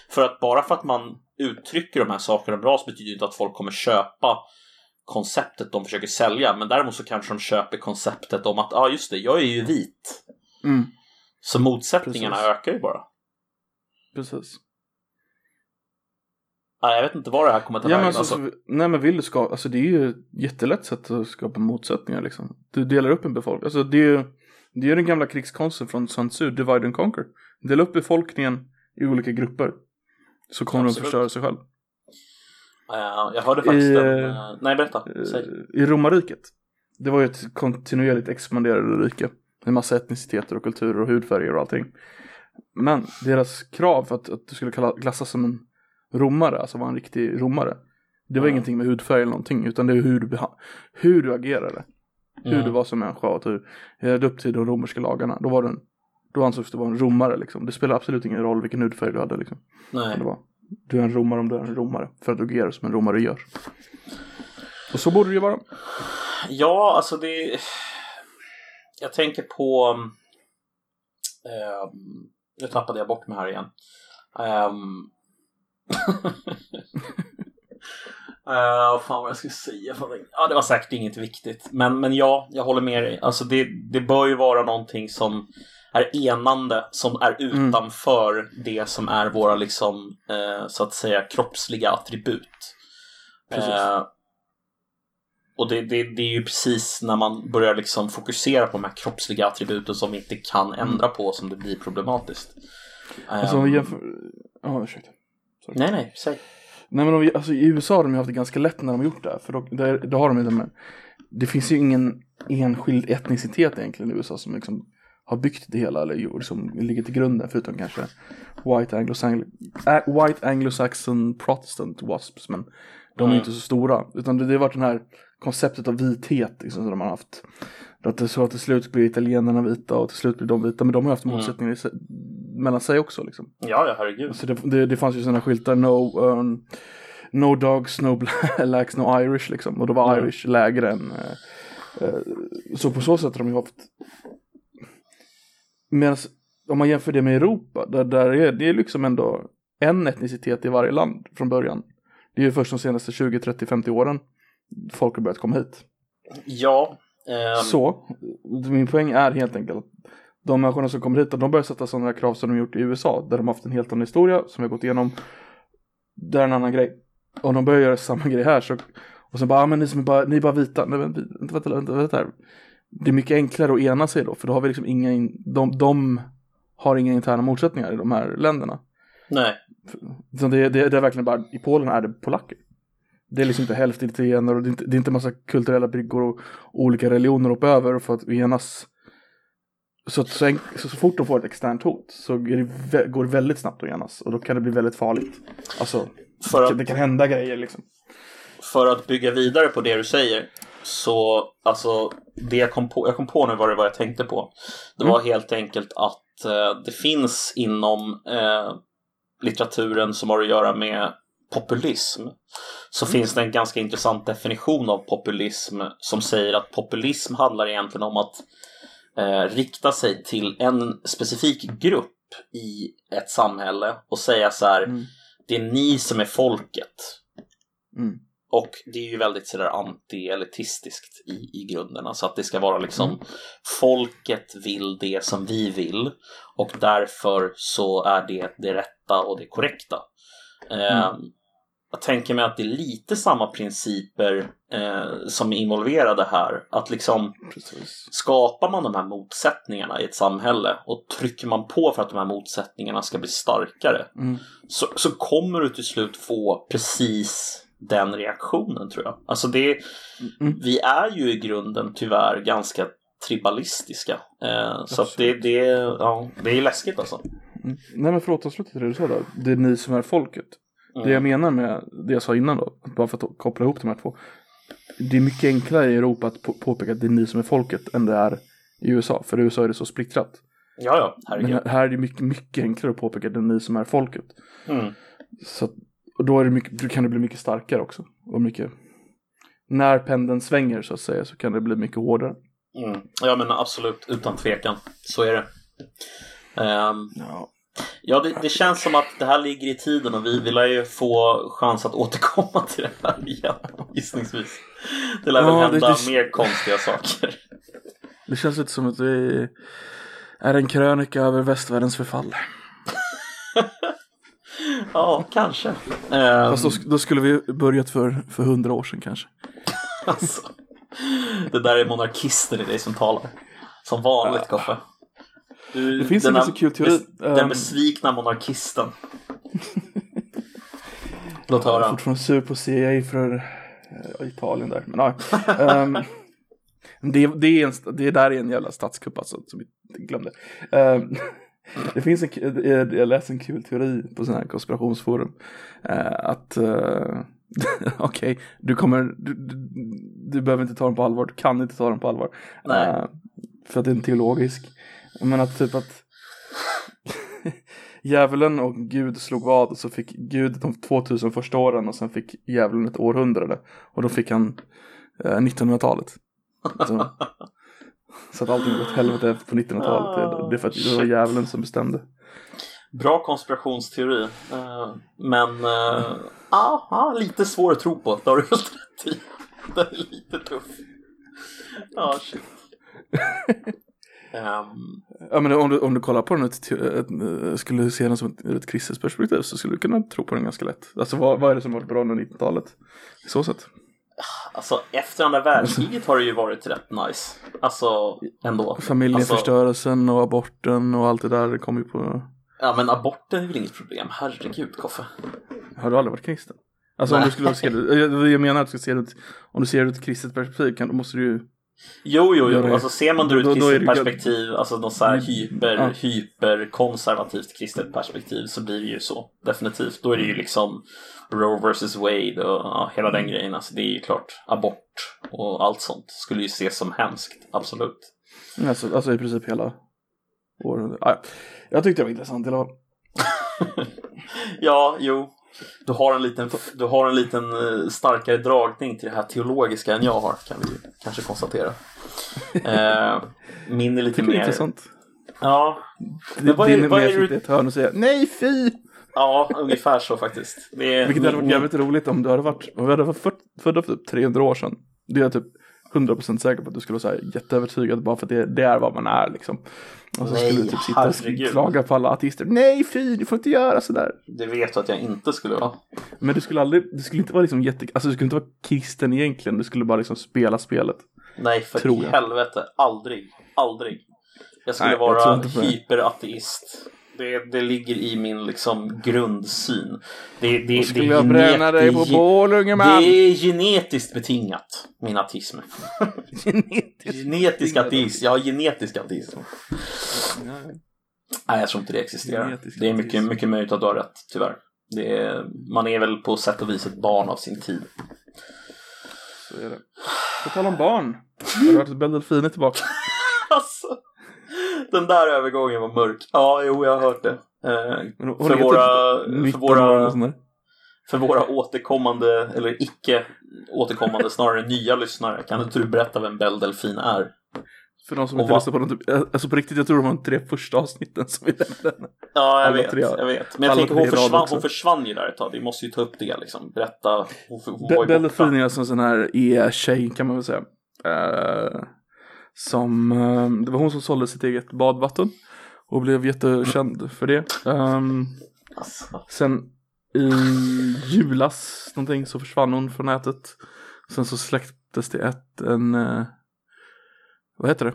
För att bara för att man uttrycker de här sakerna om ras betyder inte att folk kommer köpa konceptet de försöker sälja. Men däremot så kanske de köper konceptet om att, ja ah, just det, jag är ju vit. Mm, Så motsättningarna Precis. ökar ju bara. precis. Nej, jag vet inte vad det här kommer ta Ja, vägen. alltså, Alltså, så- nej men vill du skapa, alltså det är ju ett jättelätt sätt att skapa motsättningar liksom. Du delar upp en befolkning, alltså det är ju, det är den gamla krigskonsten från Sun Tzu, divide and conquer. Dela upp befolkningen i olika grupper. Så kommer de Absolut. förstöra sig själv. Eh, jag hörde faktiskt I, en... eh, eh, nej, berätta. Säg. I romarriket. Det var ju ett kontinuerligt expanderande rike. En massa etniciteter och kulturer och hudfärger och allting. Men deras krav för att, att du skulle kalla, klassas som en romare, alltså vara en riktig romare. Det var Mm. ingenting med hudfärg eller någonting utan det är hur du, hur du agerade. Hur Mm. du var som människa och hur jag hade upp till de romerska lagarna. Då var du en, då ansågs du vara en romare liksom. Det spelar absolut ingen roll vilken hudfärg du hade liksom. Nej. Det var, du är en romare om du är en romare. För att du agerar som en romare gör. Och så borde det ju vara. Ja, alltså det... Jag tänker på... Um, nu tappade jag bort mig här igen. [LAUGHS] Um, Uh, fan vad jag skulle säga för det? Ja, det var säkert inget viktigt. Men, men ja, jag håller med dig. Alltså det, det bör ju vara någonting som är enande, som är utanför det som är våra liksom, eh, så att säga, kroppsliga attribut. Eh, och det, det, det är ju precis när man börjar liksom fokusera på de här kroppsliga attributen som vi inte kan ändra på som det blir problematiskt. Alltså om vi jämför... Ja, ursäkta. Nej, nej, säg. Nej men vi, alltså, i USA har de ju haft det ganska lätt när de har gjort det här. För då, där, då har de ju de här, Det finns ju ingen enskild etnicitet egentligen i USA som liksom har byggt det hela eller ju- som ligger till grunden förutom kanske White Anglo-Saxon äh, White Anglo-Saxon Protestant Wasps men de är Mm. inte så stora utan det, det har varit den här konceptet av vithet liksom, som de har haft. Att det så att till slut blir italienarna vita och till slut blir de vita men de har haft Mm. motsättningar sig, mellan sig också liksom. Ja, ja, herregud. Så det, det, det fanns ju sådana skyltar, no, um, no dogs, no blacks, [LAUGHS] no Irish liksom. Och då var Mm. Irish lägre än... eh, så på så sätt har de ju haft... Medan om man jämför det med Europa, där, där är det är liksom ändå en etnicitet i varje land från början. Det är ju först de senaste 20, 30, 50 åren folk har börjat komma hit. Ja. ehm, Så, min poäng är helt enkelt att de människorna som kommer hit, de börjar sätta sådana krav som de gjort i USA, där de haft en helt annan historia som vi har gått igenom. Det är en annan grej. Och de börjar göra samma grej här så, och sen bara, ah, men ni som är bara, ni är bara vita, nej men vänta, vänta, vänta, vänta här. Det är mycket enklare att ena sig då, för då har vi liksom inga, in, de, de har inga interna motsättningar i de här länderna. Nej. Så det, det, det är verkligen bara, i Polen är det polacker. Det är liksom inte hälften italienare och det är inte, det är inte massa kulturella bryggor och olika religioner upp över för att enas. Så, att så, enk- så, så fort de får ett externt hot så det, går det väldigt snabbt att enas och då kan det bli väldigt farligt. Alltså, att, det kan hända grejer liksom. för att bygga vidare på det du säger. Så, alltså, det jag kom på, jag kom på nu vad det var jag tänkte på. Det var helt enkelt att eh, det finns inom eh, litteraturen som har att göra med populism. Så finns det en ganska intressant definition av populism som säger att populism handlar egentligen om att eh, rikta sig till en specifik grupp i ett samhälle och säga så här, Mm. det är ni som är folket. Mm. Och det är ju väldigt sådär anti-elitistiskt i, i grunden. Alltså att det ska vara liksom Mm. folket vill det som vi vill och därför så är det det rätta och det korrekta. Eh, jag tänker mig att det är lite samma principer eh, som är involverade här. Att liksom Precis. skapar man de här motsättningarna i ett samhälle och trycker man på för att de här motsättningarna ska bli starkare Mm. så, så kommer du till slut få precis den reaktionen tror jag. Alltså det, Mm. vi är ju i grunden tyvärr ganska tribalistiska. Eh, så att det, det, ja, det är läskigt alltså. Mm. Nej men för att återsluta till det du sa där. Det är ni som är folket. Mm. Det jag menar med det jag sa innan då, bara för att koppla ihop de här två. Det är mycket enklare i Europa att på- påpeka att det är ni som är folket än det är i USA. För i USA är det så splittrat. Ja, ja, Men herregud. här- här är det mycket, mycket enklare att påpeka att det är ni som är folket. Mm. Så och då det mycket, då kan det bli mycket starkare också. Och mycket, när pendeln svänger så att säga så kan det bli mycket hårdare. Mm. Ja, men absolut, utan tvekan. Så är det. Ehm, Ja. Ja, det, det känns som att det här ligger i tiden och vi vill ju få chans att [LAUGHS] återkomma till det här igen, gissningsvis. Det lär väl Ja, det- hända det- mer konstiga saker. Det känns lite som att vi är en krönika över västvärldens förfall. [LAUGHS] Ja, kanske. Ehm, Fast då, då skulle vi börjat för, för hundra år sedan kanske. alltså, det där är monarkisten i dig som talar. Som vanligt, Koffe. Du, Det finns en ganska kul teori. bes- Den besvikna monarkisten. Låt Jag är höra. fortfarande sur på CIA för eh, Italien där. Men ja. Ehm, [LAUGHS] det, det, är en, det där är en jävla statskupp alltså, som vi glömde. Ehm, det finns en, eh, jag läste en kul teori på sådana här konspirationsforum. eh, att, eh, [LAUGHS] Okej, du kommer, du, du, du behöver inte ta den på allvar, du kan inte ta den på allvar. Nej. För att det är en teologisk. Men att typ att [LAUGHS] djävulen och Gud slog vad och så fick Gud de 2000 första åren och sen fick djävulen ett århundrade. Och då fick han eh, 1900-talet. [LAUGHS] Så, att allting åt helvete på 1900-talet. Det- Det är för att det var djävulen som bestämde. Bra konspirationsteori. Eh, men uh, ah, ah, lite svår att tro på. Det har du helt rätt i. [LAUGHS] Den är lite tuff. Ja, shit. Ehm, Ja men om du, om du kollar på den ur ett, ett, eh, skulle du se den som ett, ett kristet perspektiv så skulle du kunna tro på den ganska lätt. Alltså vad, vad är det som varit bra under 90-talet? I så sätt. Alltså efter andra världskriget har det ju varit rätt nice. Alltså ändå. Alltså, Familjeförstörelsen och aborten och allt det där kom ju på... ja men aborten är väl inget problem. Herregud Koffe. Har du aldrig varit kristen? Alltså om Nej. du skulle se det, jag, menar att du ska se det, om du ser det ur ett kristet perspektiv kan, då måste du ju Jo, jo, jo. Alltså ser man det ur ett kristet perspektiv, alltså något så här Mm, hyper, ja. hyperkonservativt kristet perspektiv så blir det ju så. Definitivt. Då är det ju liksom Roe vs Wade och ja, hela den grejen. Alltså det är ju klart abort och allt sånt skulle ju ses som hemskt. Absolut. Alltså, alltså i princip hela århundradet. Ah, ja. jag tyckte det var intressant i alla fall. [LAUGHS] Ja, jo. Du har en liten, du har en liten eh, starkare dragning till det här teologiska än jag har, kan vi kanske konstatera. Eh, min är lite det är mer... intressant. Ja, Det, vad är- din är vad mer är i ett hörn och säga nej fy! ja, ungefär så faktiskt. Det är, Vilket hade varit jävligt roligt om du hade varit, om vi hade varit född, födda för typ 300 år sedan. Det är typ 100% säker på att du skulle vara jätteövertygad bara för att det, det är vad man är liksom. Och så Nej, skulle du typ sitta och herregud. klaga på alla ateister. Nej fy, du får inte göra sådär. Det vet du att jag inte skulle vara. Men du skulle aldrig, du skulle inte vara liksom jätte, alltså du skulle inte vara kristen egentligen. Du skulle bara liksom spela spelet. Nej, för Tror jag. helvete. Aldrig. Aldrig. Jag skulle Nej, vara hyperateist. Det, det ligger i min liksom grundsyn. Det, det, Då skulle det jag bränna dig på bål unge man. Det är genetiskt betingat, min ateism. [LAUGHS] Genetisk ateism. Jag har genetisk ateism. Nej. Nej, jag tror inte det existerar. Genetisk det är mycket, ateism. mycket möjligt att du har rätt, tyvärr. Det är, man är väl på sätt och vis ett barn av sin tid. Så är det. På tal om barn. [LAUGHS] Har du hört att Belle Delfin är tillbaka? Alltså, den där övergången var mörk. Ja, jo, jag har hört det. Eh, hon för, våra, typ för, 19 år våra, för våra återkommande, eller icke återkommande, snarare nya lyssnare, kan inte du berätta vem Belle Delfin är? För de som inte lyssnar på de typ, alltså på riktigt, jag tror de var de tre första avsnitten som vi nämnde. Ja, jag Alla vet, tre- jag vet. Men jag tänker hon försvann, hon försvann ju där ett tag. Vi måste ju ta upp det liksom. Berätta. Hon, hon Be- borta. Delfin är alltså en sån här e-tjej kan man väl säga. Eh, som, eh, det var hon som sålde sitt eget badvatten. Och blev jättekänd för det. Ehm, Alltså, sen i julas någonting så försvann hon från nätet. Sen så släcktes det ett, en, eh, vad heter det?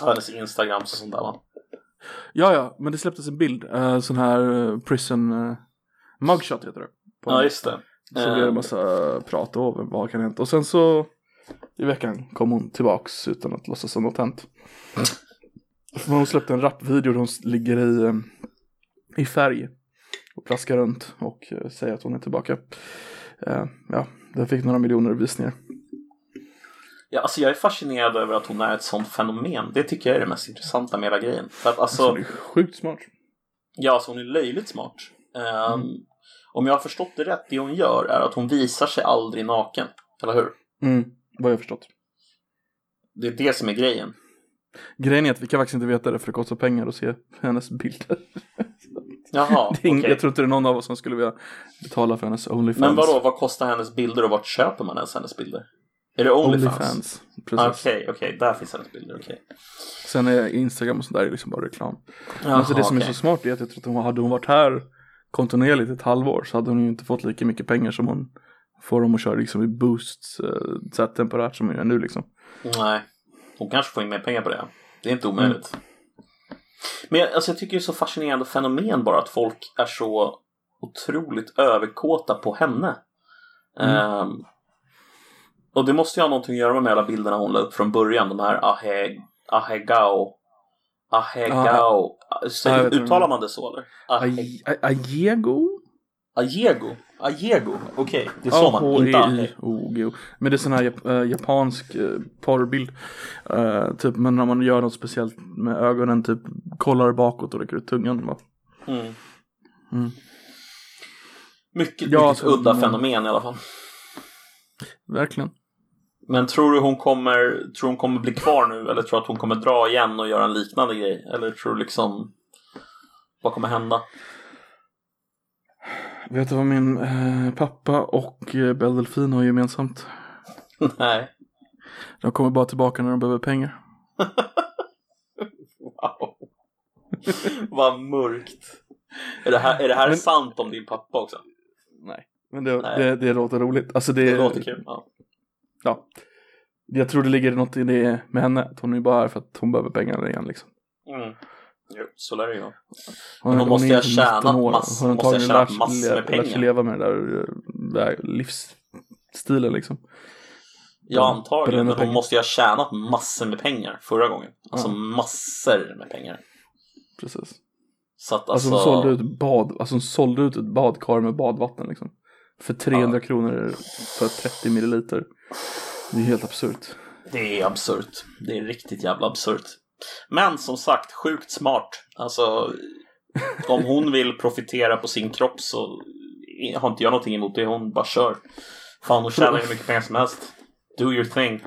hennes Instagram och sånt där va? Ja, ja, men det släpptes en bild. Uh, sån här eh, prison mugshot heter det. Ja, just det. Så blev det en massa prat och vad kan hänt. Och sen så i veckan kom hon tillbaks utan att låtsas som något hänt. Hon släppte en rapvideo där hon ligger i, eh, i färg och plaskar runt och eh, säger att hon är tillbaka. Eh, ja, den fick några miljoner visningar. Ja, alltså jag är fascinerad över att hon är ett sånt fenomen. Det tycker jag är det mest intressanta med hela grejen. För att Så alltså, det är sjukt smart. ja, alltså hon är löjligt smart. Ehm, Om jag har förstått det rätt, det hon gör är att hon visar sig aldrig naken. Eller hur? Mm, vad jag förstått. Det är det som är grejen. Grejen är att vi kan faktiskt inte veta det för det kostar pengar att se hennes bilder. Jaha, [LAUGHS] Det är ing- okej. Jag tror inte det är någon av oss som skulle vilja betala för hennes Onlyfans. Men vadå, vad kostar hennes bilder och vart köper man ens hennes bilder? Är det Onlyfans? Onlyfans. Precis. Okej, okej, där finns hennes bilder, okej. Sen är Instagram och sånt där liksom bara reklam. Jaha, alltså det som är så smart är att jag tror att hon, hade hon varit här kontinuerligt ett halvår så hade hon ju inte fått lika mycket pengar som hon får om hon kör liksom i boosts eh, så här temporärt som hon gör nu liksom. Nej, hon kanske får in mer pengar på det. Det är inte omöjligt. Men jag- alltså, jag tycker det är så fascinerande fenomen bara att folk är så otroligt överkåta på henne. Ehm, och det måste ju ha någonting att göra med alla bilderna hon la upp från början. De här ahe, ahegao. Ahegao. Vet uttalar man det så eller? Ahe, Aj- Aj- Ajego? Ajego. Okej. Det är så man, inte Age. A-H-E-I-O-G-O. Men det är sån här jap- äh, japansk äh, porrbild. Äh, typ, men när man gör något speciellt med ögonen, typ kollar bakåt och räcker ut tungan. Va? Mm. Mm. Mycket, Ja, mycket udda mm. fenomen i alla fall. Verkligen. Men tror du hon kommer, tror hon kommer bli kvar nu eller tror du att hon kommer dra igen och göra en liknande grej? Eller tror du liksom vad kommer hända? Vet du vad min eh, pappa och eh, Belle Delfin har gemensamt? Nej. De kommer bara tillbaka när de behöver pengar. Wow. vad mörkt. Är det här, är det här Men- sant om din pappa också? Nej. Men det, Nej. det, det låter roligt. Alltså det, Det låter kul. Ja. Ja. Jag tror det ligger något i det med henne. Att hon är bara här för att hon behöver pengar igen liksom. Mm. Jo, så lär det ju vara. Hon, hon måste är ju ha inte tjänat 19 år. mass- Hon har måste lärt sig- massor med pengar. leva med det där, där livsstilen liksom. Ja, antagligen. Men pengar. måste ju ha tjänat massor med pengar förra gången. Alltså Ja. massor med pengar. Precis. Så att Alltså, alltså... hon sålde ut bad, alltså hon sålde ut ett badkar med badvatten liksom. För 300 kronor för 30 milliliter. Det är helt absurt. Det är absurt. Det är riktigt jävla absurt. Men som sagt, sjukt smart. Alltså, om hon vill profitera på sin kropp så har inte jag någonting emot det. Hon bara kör. Fan, hon tjänar hur mycket pengar som helst. Do your thing.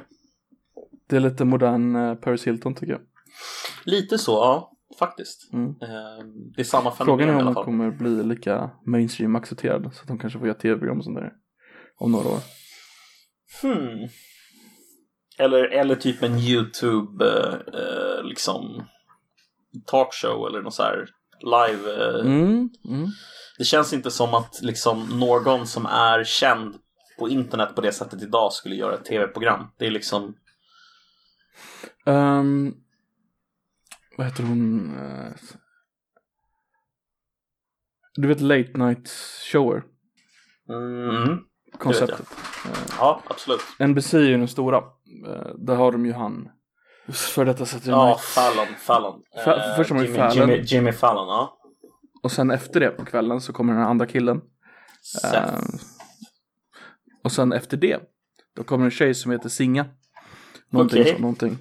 Det är lite modern eh, Paris Hilton tycker jag. Lite så, ja. Faktiskt. Mm. Eh, Det är samma Frågan fenomen är i om hon kommer bli lika mainstream accepterad så att de kanske får göra tv-program och sånt där. Om några år. Hmm. Eller, eller typ en YouTube eh, eh, liksom talkshow eller något så här live. Eh. Mm, mm. Det känns inte som att liksom någon som är känd på internet på det sättet idag skulle göra ett tv-program. Det är liksom Ehm, vad heter hon? Eh, Du vet Late Night Shower? mm, Konceptet. ja, absolut. NBC är ju den stora. Eh, Där har de ju han. För detta sätter Ja, Fallon, Fallon. Fa- Eh, först har man ju Jimmy, Fallon. Jimmy, Jimmy Fallon, ja. Och sen efter det på kvällen så kommer den här andra killen. Eh, och sen efter det, då kommer en tjej som heter Singa. Någonting Okej. så, någonting.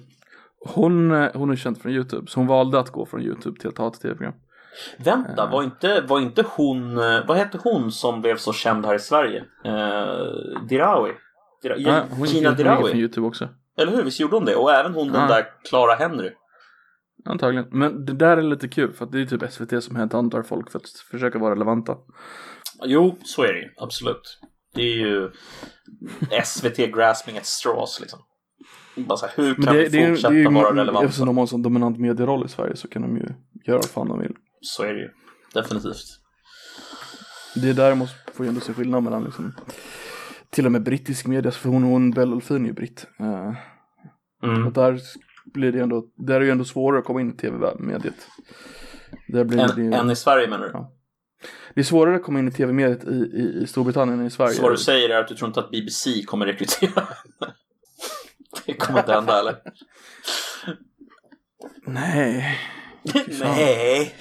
Hon, hon är känd från YouTube, så hon valde att gå från YouTube till att ha ett tv-program. Vänta, var inte, var inte hon, vad hette hon som blev så känd här i Sverige? Eh, Dirawi? Dira, Ja, hon gick Gina hon gick från Dirawi? YouTube också. Eller hur? Visst gjorde hon det? Och även hon den där Clara Henry. Antagligen. Men det där är lite kul för att det är typ SVT som headhuntar folk för att försöka vara relevanta. Jo, så är det ju. Absolut. Det är ju SVT grasping at straws liksom. Bara så här, hur kan det, vi det, är- fortsätta det är ju, vara relevanta? eftersom de har en sån dominant medieroll i Sverige så kan de ju göra vad fan de vill. Så är det ju. Definitivt. Det är där man måste få ändå se skillnad mellan liksom till och med brittisk media, för hon, hon Belle Delphine är ju britt. Eh, Mm. och där blir det ändå, där är det ju ändå svårare att komma in i tv-mediet. En, en i Sverige menar du? Ja. det är svårare att komma in i tv-mediet i, i, i Storbritannien än i Sverige. Så vad du säger är att du tror inte att BBC kommer rekrytera? [LAUGHS] Det kommer inte hända eller? Nej. Nej.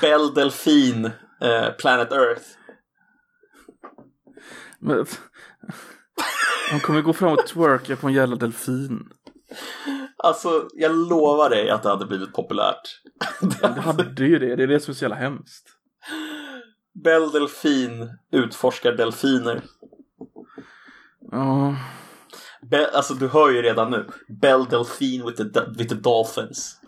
Belle Delphine, eh, Planet Earth. Men, hon kommer gå fram och twerka på en jävla delfin. Alltså, jag lovar dig att det hade blivit populärt. Det hade ju det, det är det som är så jävla hemskt. Belle Delphine utforskar delfiner. Ja, Be- alltså du hör ju redan nu. Belle Delphine with the, with the Dolphins.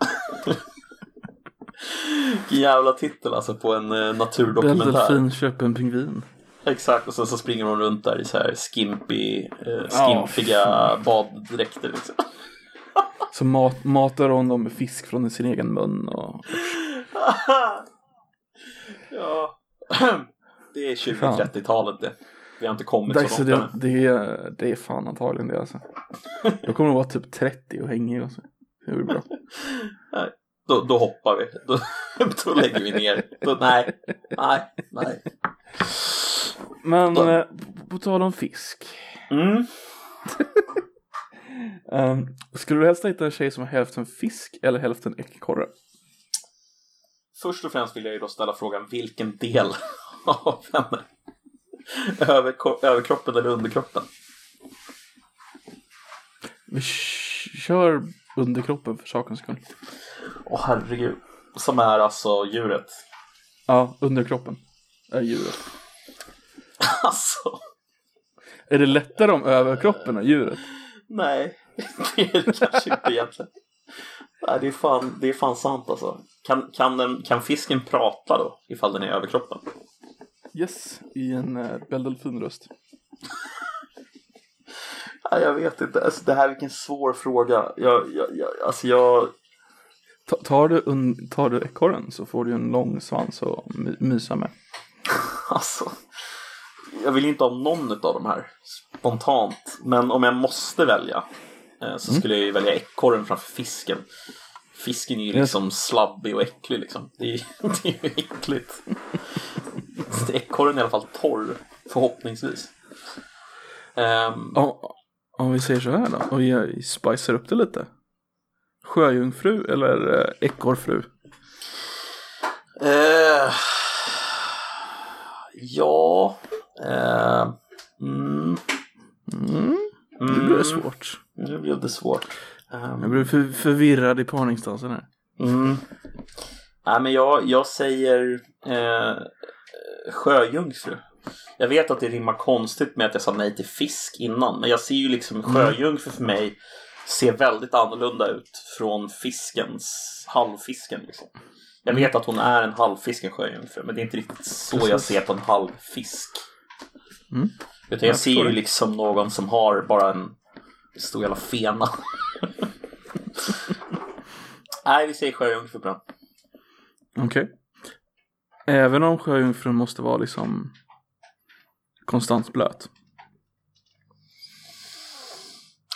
[LAUGHS] Jävla titel alltså på en eh, naturdokumentär. Delfin köper en pingvin. Exakt, och sen så springer hon runt där i så här skimpy, eh, skimpiga fan. baddräkter liksom. [LAUGHS] Så mat, matar hon dem med fisk från sin egen mun och... [LAUGHS] ja. [CLEARS THROAT] Det är Fan. 20-30-talet det. Vi har inte kommit Det, så långt det, det, är, det är fan antagligen det alltså. Då kommer hon vara typ 30 och hängig och så. Det blir bra. [LAUGHS] Då, då hoppar vi. Då, då lägger vi ner. Då, nej, nej, nej. Men Då- eh, på tal om fisk. Mm. Um, [LAUGHS] skulle du helst hitta en tjej som har hälften fisk eller hälften ekorre? först och främst vill jag ju då ställa frågan vilken del [LAUGHS] av henne? Över, överkroppen eller underkroppen? Vi kör underkroppen för sakens skull. Åh herregud. Som är alltså djuret? Ja, underkroppen är djuret. [LAUGHS] Alltså. Är det lättare om överkroppen är djuret? Nej, det är det kanske inte egentligen. Nej, det är fan, det är fan sant alltså. Kan, kan, den, kan fisken prata då, ifall den är överkroppen? Yes, i en uh, Belle Delfin-röst. Nej, jag vet inte. Alltså, det här är vilken svår fråga. Jag, jag, jag, alltså jag... Ta, tar, du un, tar du ekorren så får du en lång svans att my, mysa med. [LAUGHS] alltså, jag vill inte ha någon av de här spontant. Men om jag måste välja eh, så skulle mm. jag välja ekorren framför fisken. Fisken är ju liksom slabbig och äcklig liksom. Det är, [LAUGHS] det är ju äckligt. Ekorren är i alla fall torr, förhoppningsvis. Um, om, om vi säger så här då, och vi spicar upp det lite. Sjöjungfru eller eh, ekorrfru? Uh, ja. Uh, mm. Mm. Nu blir det svårt. Nu blev det svårt. Um, jag blev för, förvirrad i parningsdansen här. Mm. Nej, men jag, jag säger eh, sjöjungfru. Jag vet att det rimmar konstigt med att jag sa nej till fisk innan. Men jag ser ju liksom mm. sjöjungfru för mig ser väldigt annorlunda ut från fiskens, halvfisken liksom. Jag vet att hon är en halvfisk, en sjöjungfru. Men det är inte riktigt så jag ser på en halvfisk. Mm. Utan jag, jag ser ju liksom någon som har bara en stor jävla fena. Nej, vi säger sjöjungfru på den. Okej. Okay. Även om sjöjungfrun måste vara liksom konstant blöt.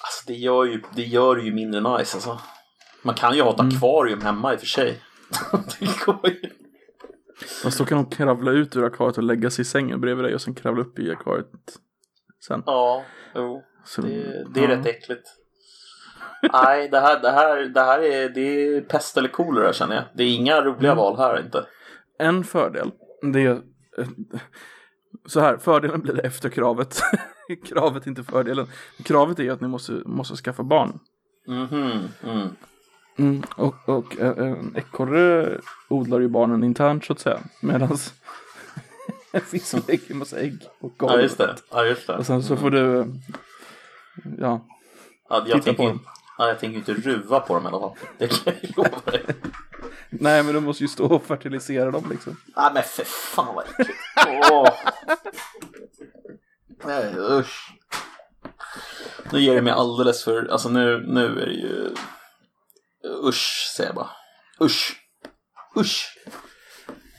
Alltså det gör ju, det gör ju mindre nice alltså. Man kan ju ha ett mm. akvarium hemma i och för sig. [LAUGHS] det går ju. Fast då kan de kravla ut ur akvariet och lägga sig i sängen bredvid dig och sen kravla upp i akvariet sen. Ja, jo. Så, det, det är ja. rätt äckligt. Nej, det här, det här, det här är, det är pest eller kolera känner jag. Det är inga roliga mm. val här inte. En fördel, det är så här, fördelen blir efter kravet. [LAUGHS] kravet inte fördelen. Kravet är ju att ni måste, måste skaffa barn. Mm -hmm. mm. Mm, och och en ekorre odlar ju barnen internt så att säga. Medan [LAUGHS] en fisk lägger en massa ägg på golvet. Ja just det. Ja, just det. Och sen så får du ja, ja jag titta på dem. Ja, jag tänker inte ruva på dem i alla fall. [LAUGHS] Det kan jag lova dig. [LAUGHS] Nej, men du måste ju stå och fertilisera dem liksom. Nej, men för fan vad äckligt. Åh. Nej, usch. Nu ger det mig alldeles för, alltså nu, nu är det ju usch säger jag bara. Usch. Usch.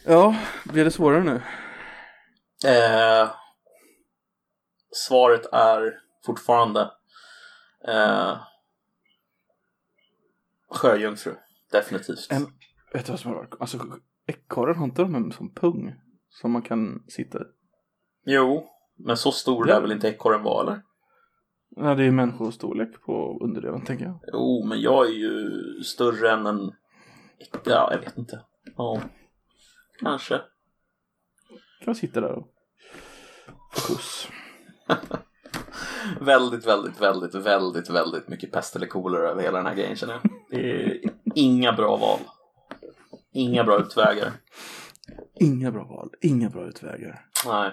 Ja, blir det svårare nu? Eh, svaret är fortfarande eh, sjöjungfru. Definitivt. En, vet du vad som har varit? Alltså ekorren har inte de en sån pung som man kan sitta i? Jo, men så stor lär väl inte ekorren vara eller? Nej, det är människostorlek på underdelen tänker jag. Jo, men jag är ju större än en... Ja, jag vet inte. Ja, kanske. Kan jag sitta där och puss. [LAUGHS] väldigt, väldigt, väldigt, väldigt, väldigt mycket pest eller kolera över hela den här grejen känner jag. Det är inga bra val. Inga bra utvägar. Inga bra val, inga bra utvägar. Nej.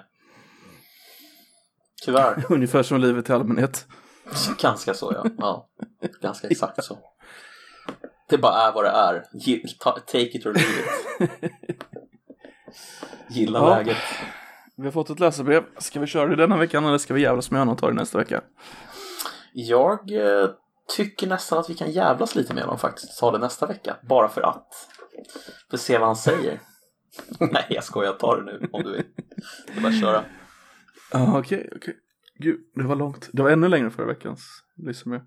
Tyvärr. [LAUGHS] Ungefär som livet i allmänhet. Ganska så ja. ja. Ganska exakt så. Det bara är vad det är. Take it or leave it. [LAUGHS] Gilla ja. läget. Vi har fått ett läsarbrev. Ska vi köra det denna veckan eller ska vi jävlas med honom och ta det nästa vecka? Jag eh, tycker nästan att vi kan jävlas lite med honom faktiskt. Ta det nästa vecka. Bara för att. För att se vad han säger. [LAUGHS] Nej, jag skojar. Ta det nu om du vill. Det är bara att köra. Ja, okej, okay, okej. Okay. Gud, det var långt. Det var ännu längre förra veckans lyssna med.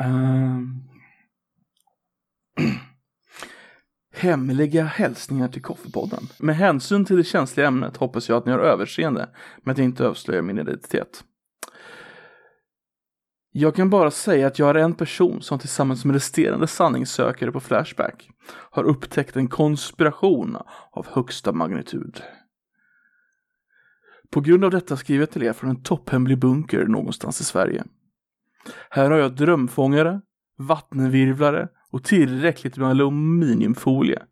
Um... [CLEARS THROAT] Hemliga hälsningar till Koffepodden. Med hänsyn till det känsliga ämnet hoppas jag att ni har överseende med att jag inte avslöjar min identitet. Jag kan bara säga att jag är en person som tillsammans med resterande sanningssökare på Flashback har upptäckt en konspiration av högsta magnitud. På grund av detta skriver jag till er från en topphemlig bunker någonstans i Sverige. Här har jag drömfångare, vattenvirvlare och tillräckligt med aluminiumfolie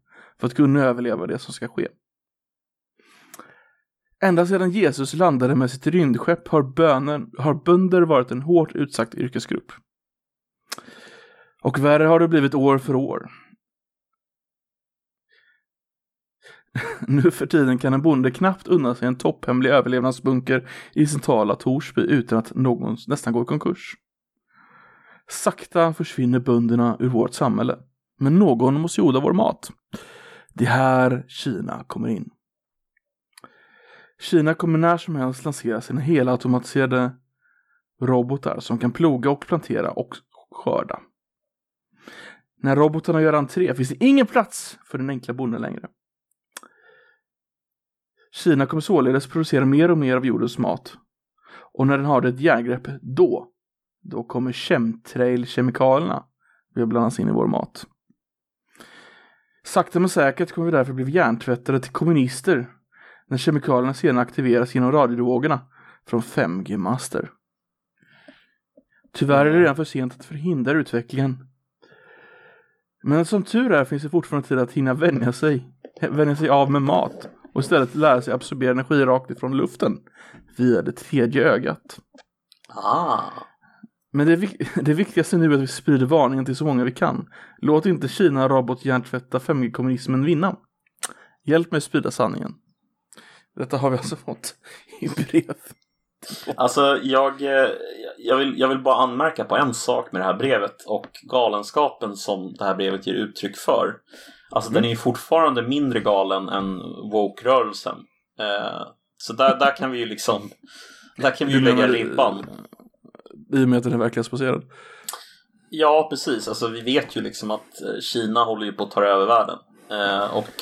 för att kunna överleva det som ska ske. Ända sedan Jesus landade med sitt rymdskepp har, bönen, har bönder varit en hårt utsatt yrkesgrupp. Och värre har det blivit år för år. [LAUGHS] Nu för tiden kan en bonde knappt unna sig en topphemlig överlevnadsbunker i centrala Torsby utan att någon nästan går i konkurs. Sakta försvinner bönderna ur vårt samhälle. Men någon måste odla vår mat. Det är här Kina kommer in. Kina kommer när som helst lansera sina helautomatiserade robotar som kan ploga och plantera och skörda. När robotarna gör entré finns det ingen plats för den enkla bonden längre. Kina kommer således producera mer och mer av jordens mat. Och när den har ett järngrepp, då, då kommer chemtrail-kemikalierna att blandas in i vår mat. Sakta men säkert kommer vi därför bli hjärntvättade till kommunister när kemikalierna sedan aktiveras genom radiovågorna från 5G-master. Tyvärr är det redan för sent att förhindra utvecklingen. Men som tur är finns det fortfarande tid att hinna vänja sig, vänja sig av med mat och istället lära sig absorbera energi rakt ifrån luften via det tredje ögat. Ah. Men det, [LAUGHS] det viktigaste nu är att vi sprider varningen till så många vi kan. Låt inte Kina robothjärntvätta 5G-kommunismen vinna. Hjälp mig sprida sanningen. Detta har vi alltså fått [LAUGHS] i brev. Alltså jag, eh, jag, vill, jag vill bara anmärka på en sak med det här brevet och galenskapen som det här brevet ger uttryck för. Alltså mm. den är ju fortfarande mindre galen än woke-rörelsen. Eh, så där, där kan vi ju liksom, där kan vi ju lägga ribban. I och med att den är verklighetsbaserad. Ja, precis. Alltså vi vet ju liksom att eh, Kina håller ju på att ta över världen. Eh, och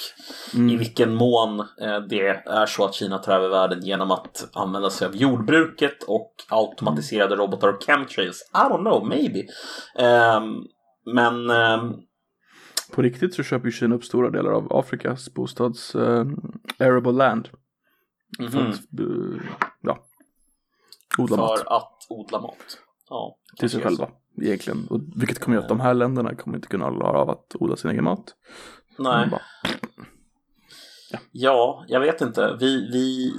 mm. i vilken mån eh, det är så att Kina tar över världen genom att använda sig av jordbruket och automatiserade robotar och chemtrails. I don't know, maybe. Eh, men ehm, på riktigt så köper ju Kina upp stora delar av Afrikas bostads uh, arable land. Mm -hmm. För att, uh, ja, odla för mat. För att odla mat. Ja, Till sig själva egentligen. Och vilket kommer göra att de här länderna kommer inte kunna klara av att odla sin egen mat. Nej. Bara, ja. ja. jag vet inte. Vi, vi,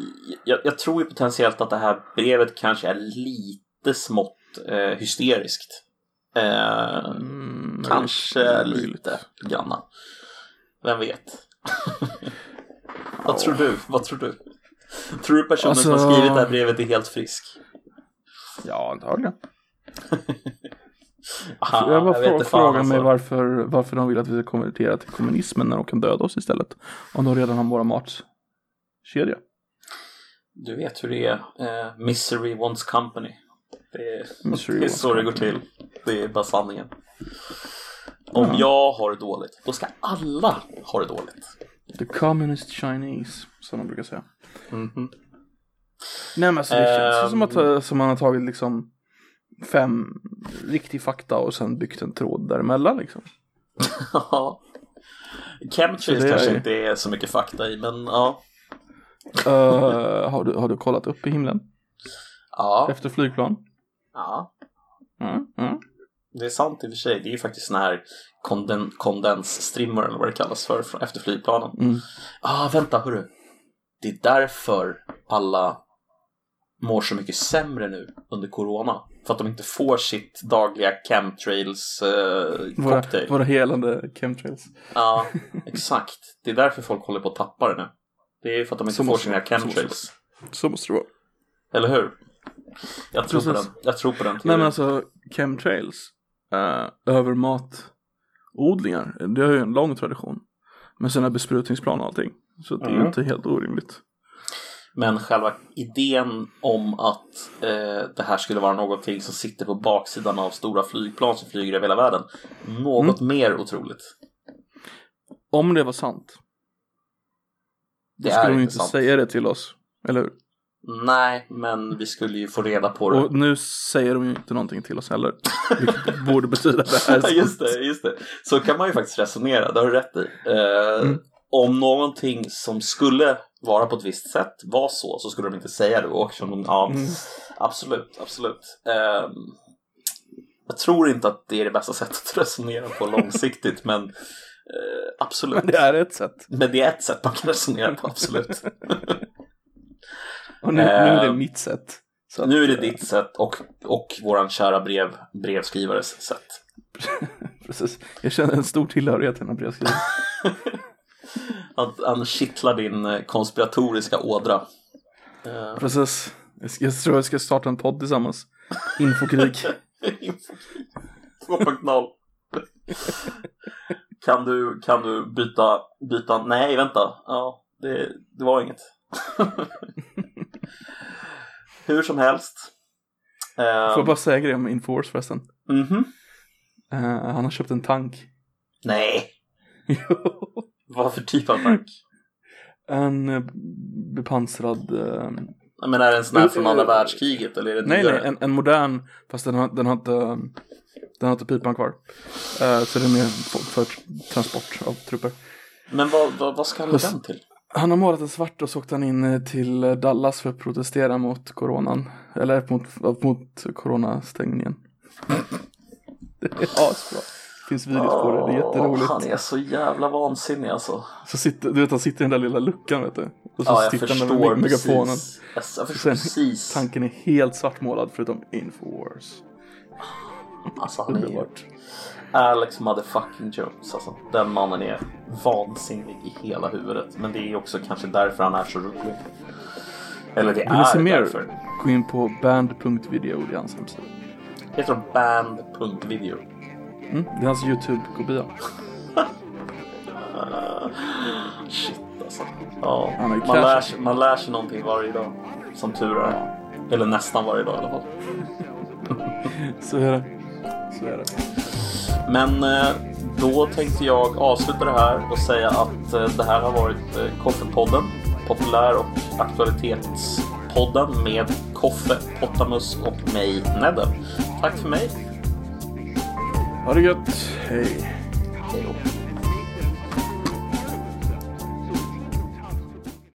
jag, jag, tror ju potentiellt att det här brevet kanske är lite smått eh, hysteriskt. Eh, mm, kanske lite granna. Vem vet? [LAUGHS] Vad tror du? Vad tror du? Tror du personen alltså... som har skrivit det här brevet är helt frisk? Ja, antagligen. [LAUGHS] Aha, jag bara jag frågar alltså. mig varför, varför de vill att vi ska konvertera till kommunismen när de kan döda oss istället. Om de redan har våra matkedja. Du vet hur det är. Uh, misery wants company. Det är, det är så det går till. Det är bara sanningen. Om mm. jag har det dåligt, då ska alla ha det dåligt. The communist Chinese, som de brukar säga. Mm -hmm. Nej men alltså det känns um, som att ehm. som man har tagit liksom fem riktig fakta och sen byggt en tråd däremellan liksom. [LAUGHS] Ja. Chemtrails kanske är... inte är så mycket fakta i men ja. Uh, har, du, har du kollat upp i himlen? Ja. Efter flygplan? Ja. Mm, mm. Det är sant i och för sig. Det är ju faktiskt sån här konden, kondensstrimmer eller vad det kallas för efter flygplanen. Mm. Ah, vänta hörru. Det är därför alla mår så mycket sämre nu under corona. För att de inte får sitt dagliga chemtrails eh, cocktail. Våra, helande chemtrails. Ja, exakt. Det är därför folk håller på att tappa det nu. Det är för att de inte så får sina chemtrails. Så måste det vara. Eller hur? Jag tror Precis. på den. Jag tror på den teorin. Men alltså chemtrails. Uh, över matodlingar. Det har ju en lång tradition. Med sina besprutningsplan och allting. Så det är ju mm. inte helt orimligt. Men själva idén om att eh, det här skulle vara någonting som sitter på baksidan av stora flygplan som flyger över hela världen. Något mm. mer otroligt. Om det var sant. Det då skulle de inte sant. säga det till oss. Eller hur? Nej, men vi skulle ju få reda på det. Och nu säger de ju inte någonting till oss heller. Vilket borde betyda att det här är [LAUGHS] sant. just det, just det. Så kan man ju faktiskt resonera, det har du rätt i. Eh, Mm. Om någonting som skulle vara på ett visst sätt var så, så skulle de inte säga det. Och eftersom de, ja, Mm. absolut, absolut. Eh, jag tror inte att det är det bästa sättet att resonera på långsiktigt, [LAUGHS] men eh, absolut. Men det är ett sätt. Men det är ett sätt man kan resonera på, absolut. [LAUGHS] Och nu, nu är det Eh, mitt sätt. Att, nu är det eh, ditt sätt och, och våran kära brev, brevskrivares sätt. [LAUGHS] Precis. Jag känner en stor tillhörighet till den här brevskrivaren. [LAUGHS] Han, han kittlar din eh, konspiratoriska ådra. Eh, Precis. Jag, tror jag ska starta en podd tillsammans. Infokrig. [LAUGHS] 2.0 Kan du, kan du byta, byta, nej vänta, ja, det, det var inget. Hur som helst. Får Eh, jag bara säga grejer om Infowars förresten? mhm. Eh, han har köpt en tank. Nej, [LAUGHS] vad för typ av tank? en eh, bepansrad... eh, Jag menar, är det en sån här från andra världskriget eller är det nej, nej, en, en modern, fast den har, den har inte... Den har inte pipan kvar. Eh, så den är för, för transport av trupper. Men vad, vad, vad ska han med den till? Han har målat den svart och så åkte han in eh, till eh, Dallas för att protestera mot coronan. Eller mot, mot coronastängningen. Det är asbra. Det finns videos på det, det är jätteroligt. Han är så jävla vansinnig alltså. Så sitter, du vet han sitter i den där lilla luckan vet du. Och så Ja, sitter han där med precis. megafonen. Jag, jag förstår Sen- precis. Tanken är helt svartmålad förutom Infowars. Alltså han är ju. Alex motherfucking Jones alltså. Den mannen är vansinnig i hela huvudet. Men det är också kanske därför han är så rolig. Eller det Vill ni se är mer? därför. Gå in på band.video, det är hans hemsida. Heter de band.video? Mm, det är hans YouTube-kopia. [LAUGHS] Shit alltså. Ja, Han är man, lär sig, man lär sig någonting varje dag. Som tur är. Eller nästan varje dag i alla fall. [LAUGHS] Så är det. Så är det. Men eh, då tänkte jag avsluta det här och säga att eh, det här har varit eh, Koffepodden. Populär och aktualitetspodden med Koffe, Pottamus och mig, Nedden. Tack för mig. Ha det gött. Hej. Hej då.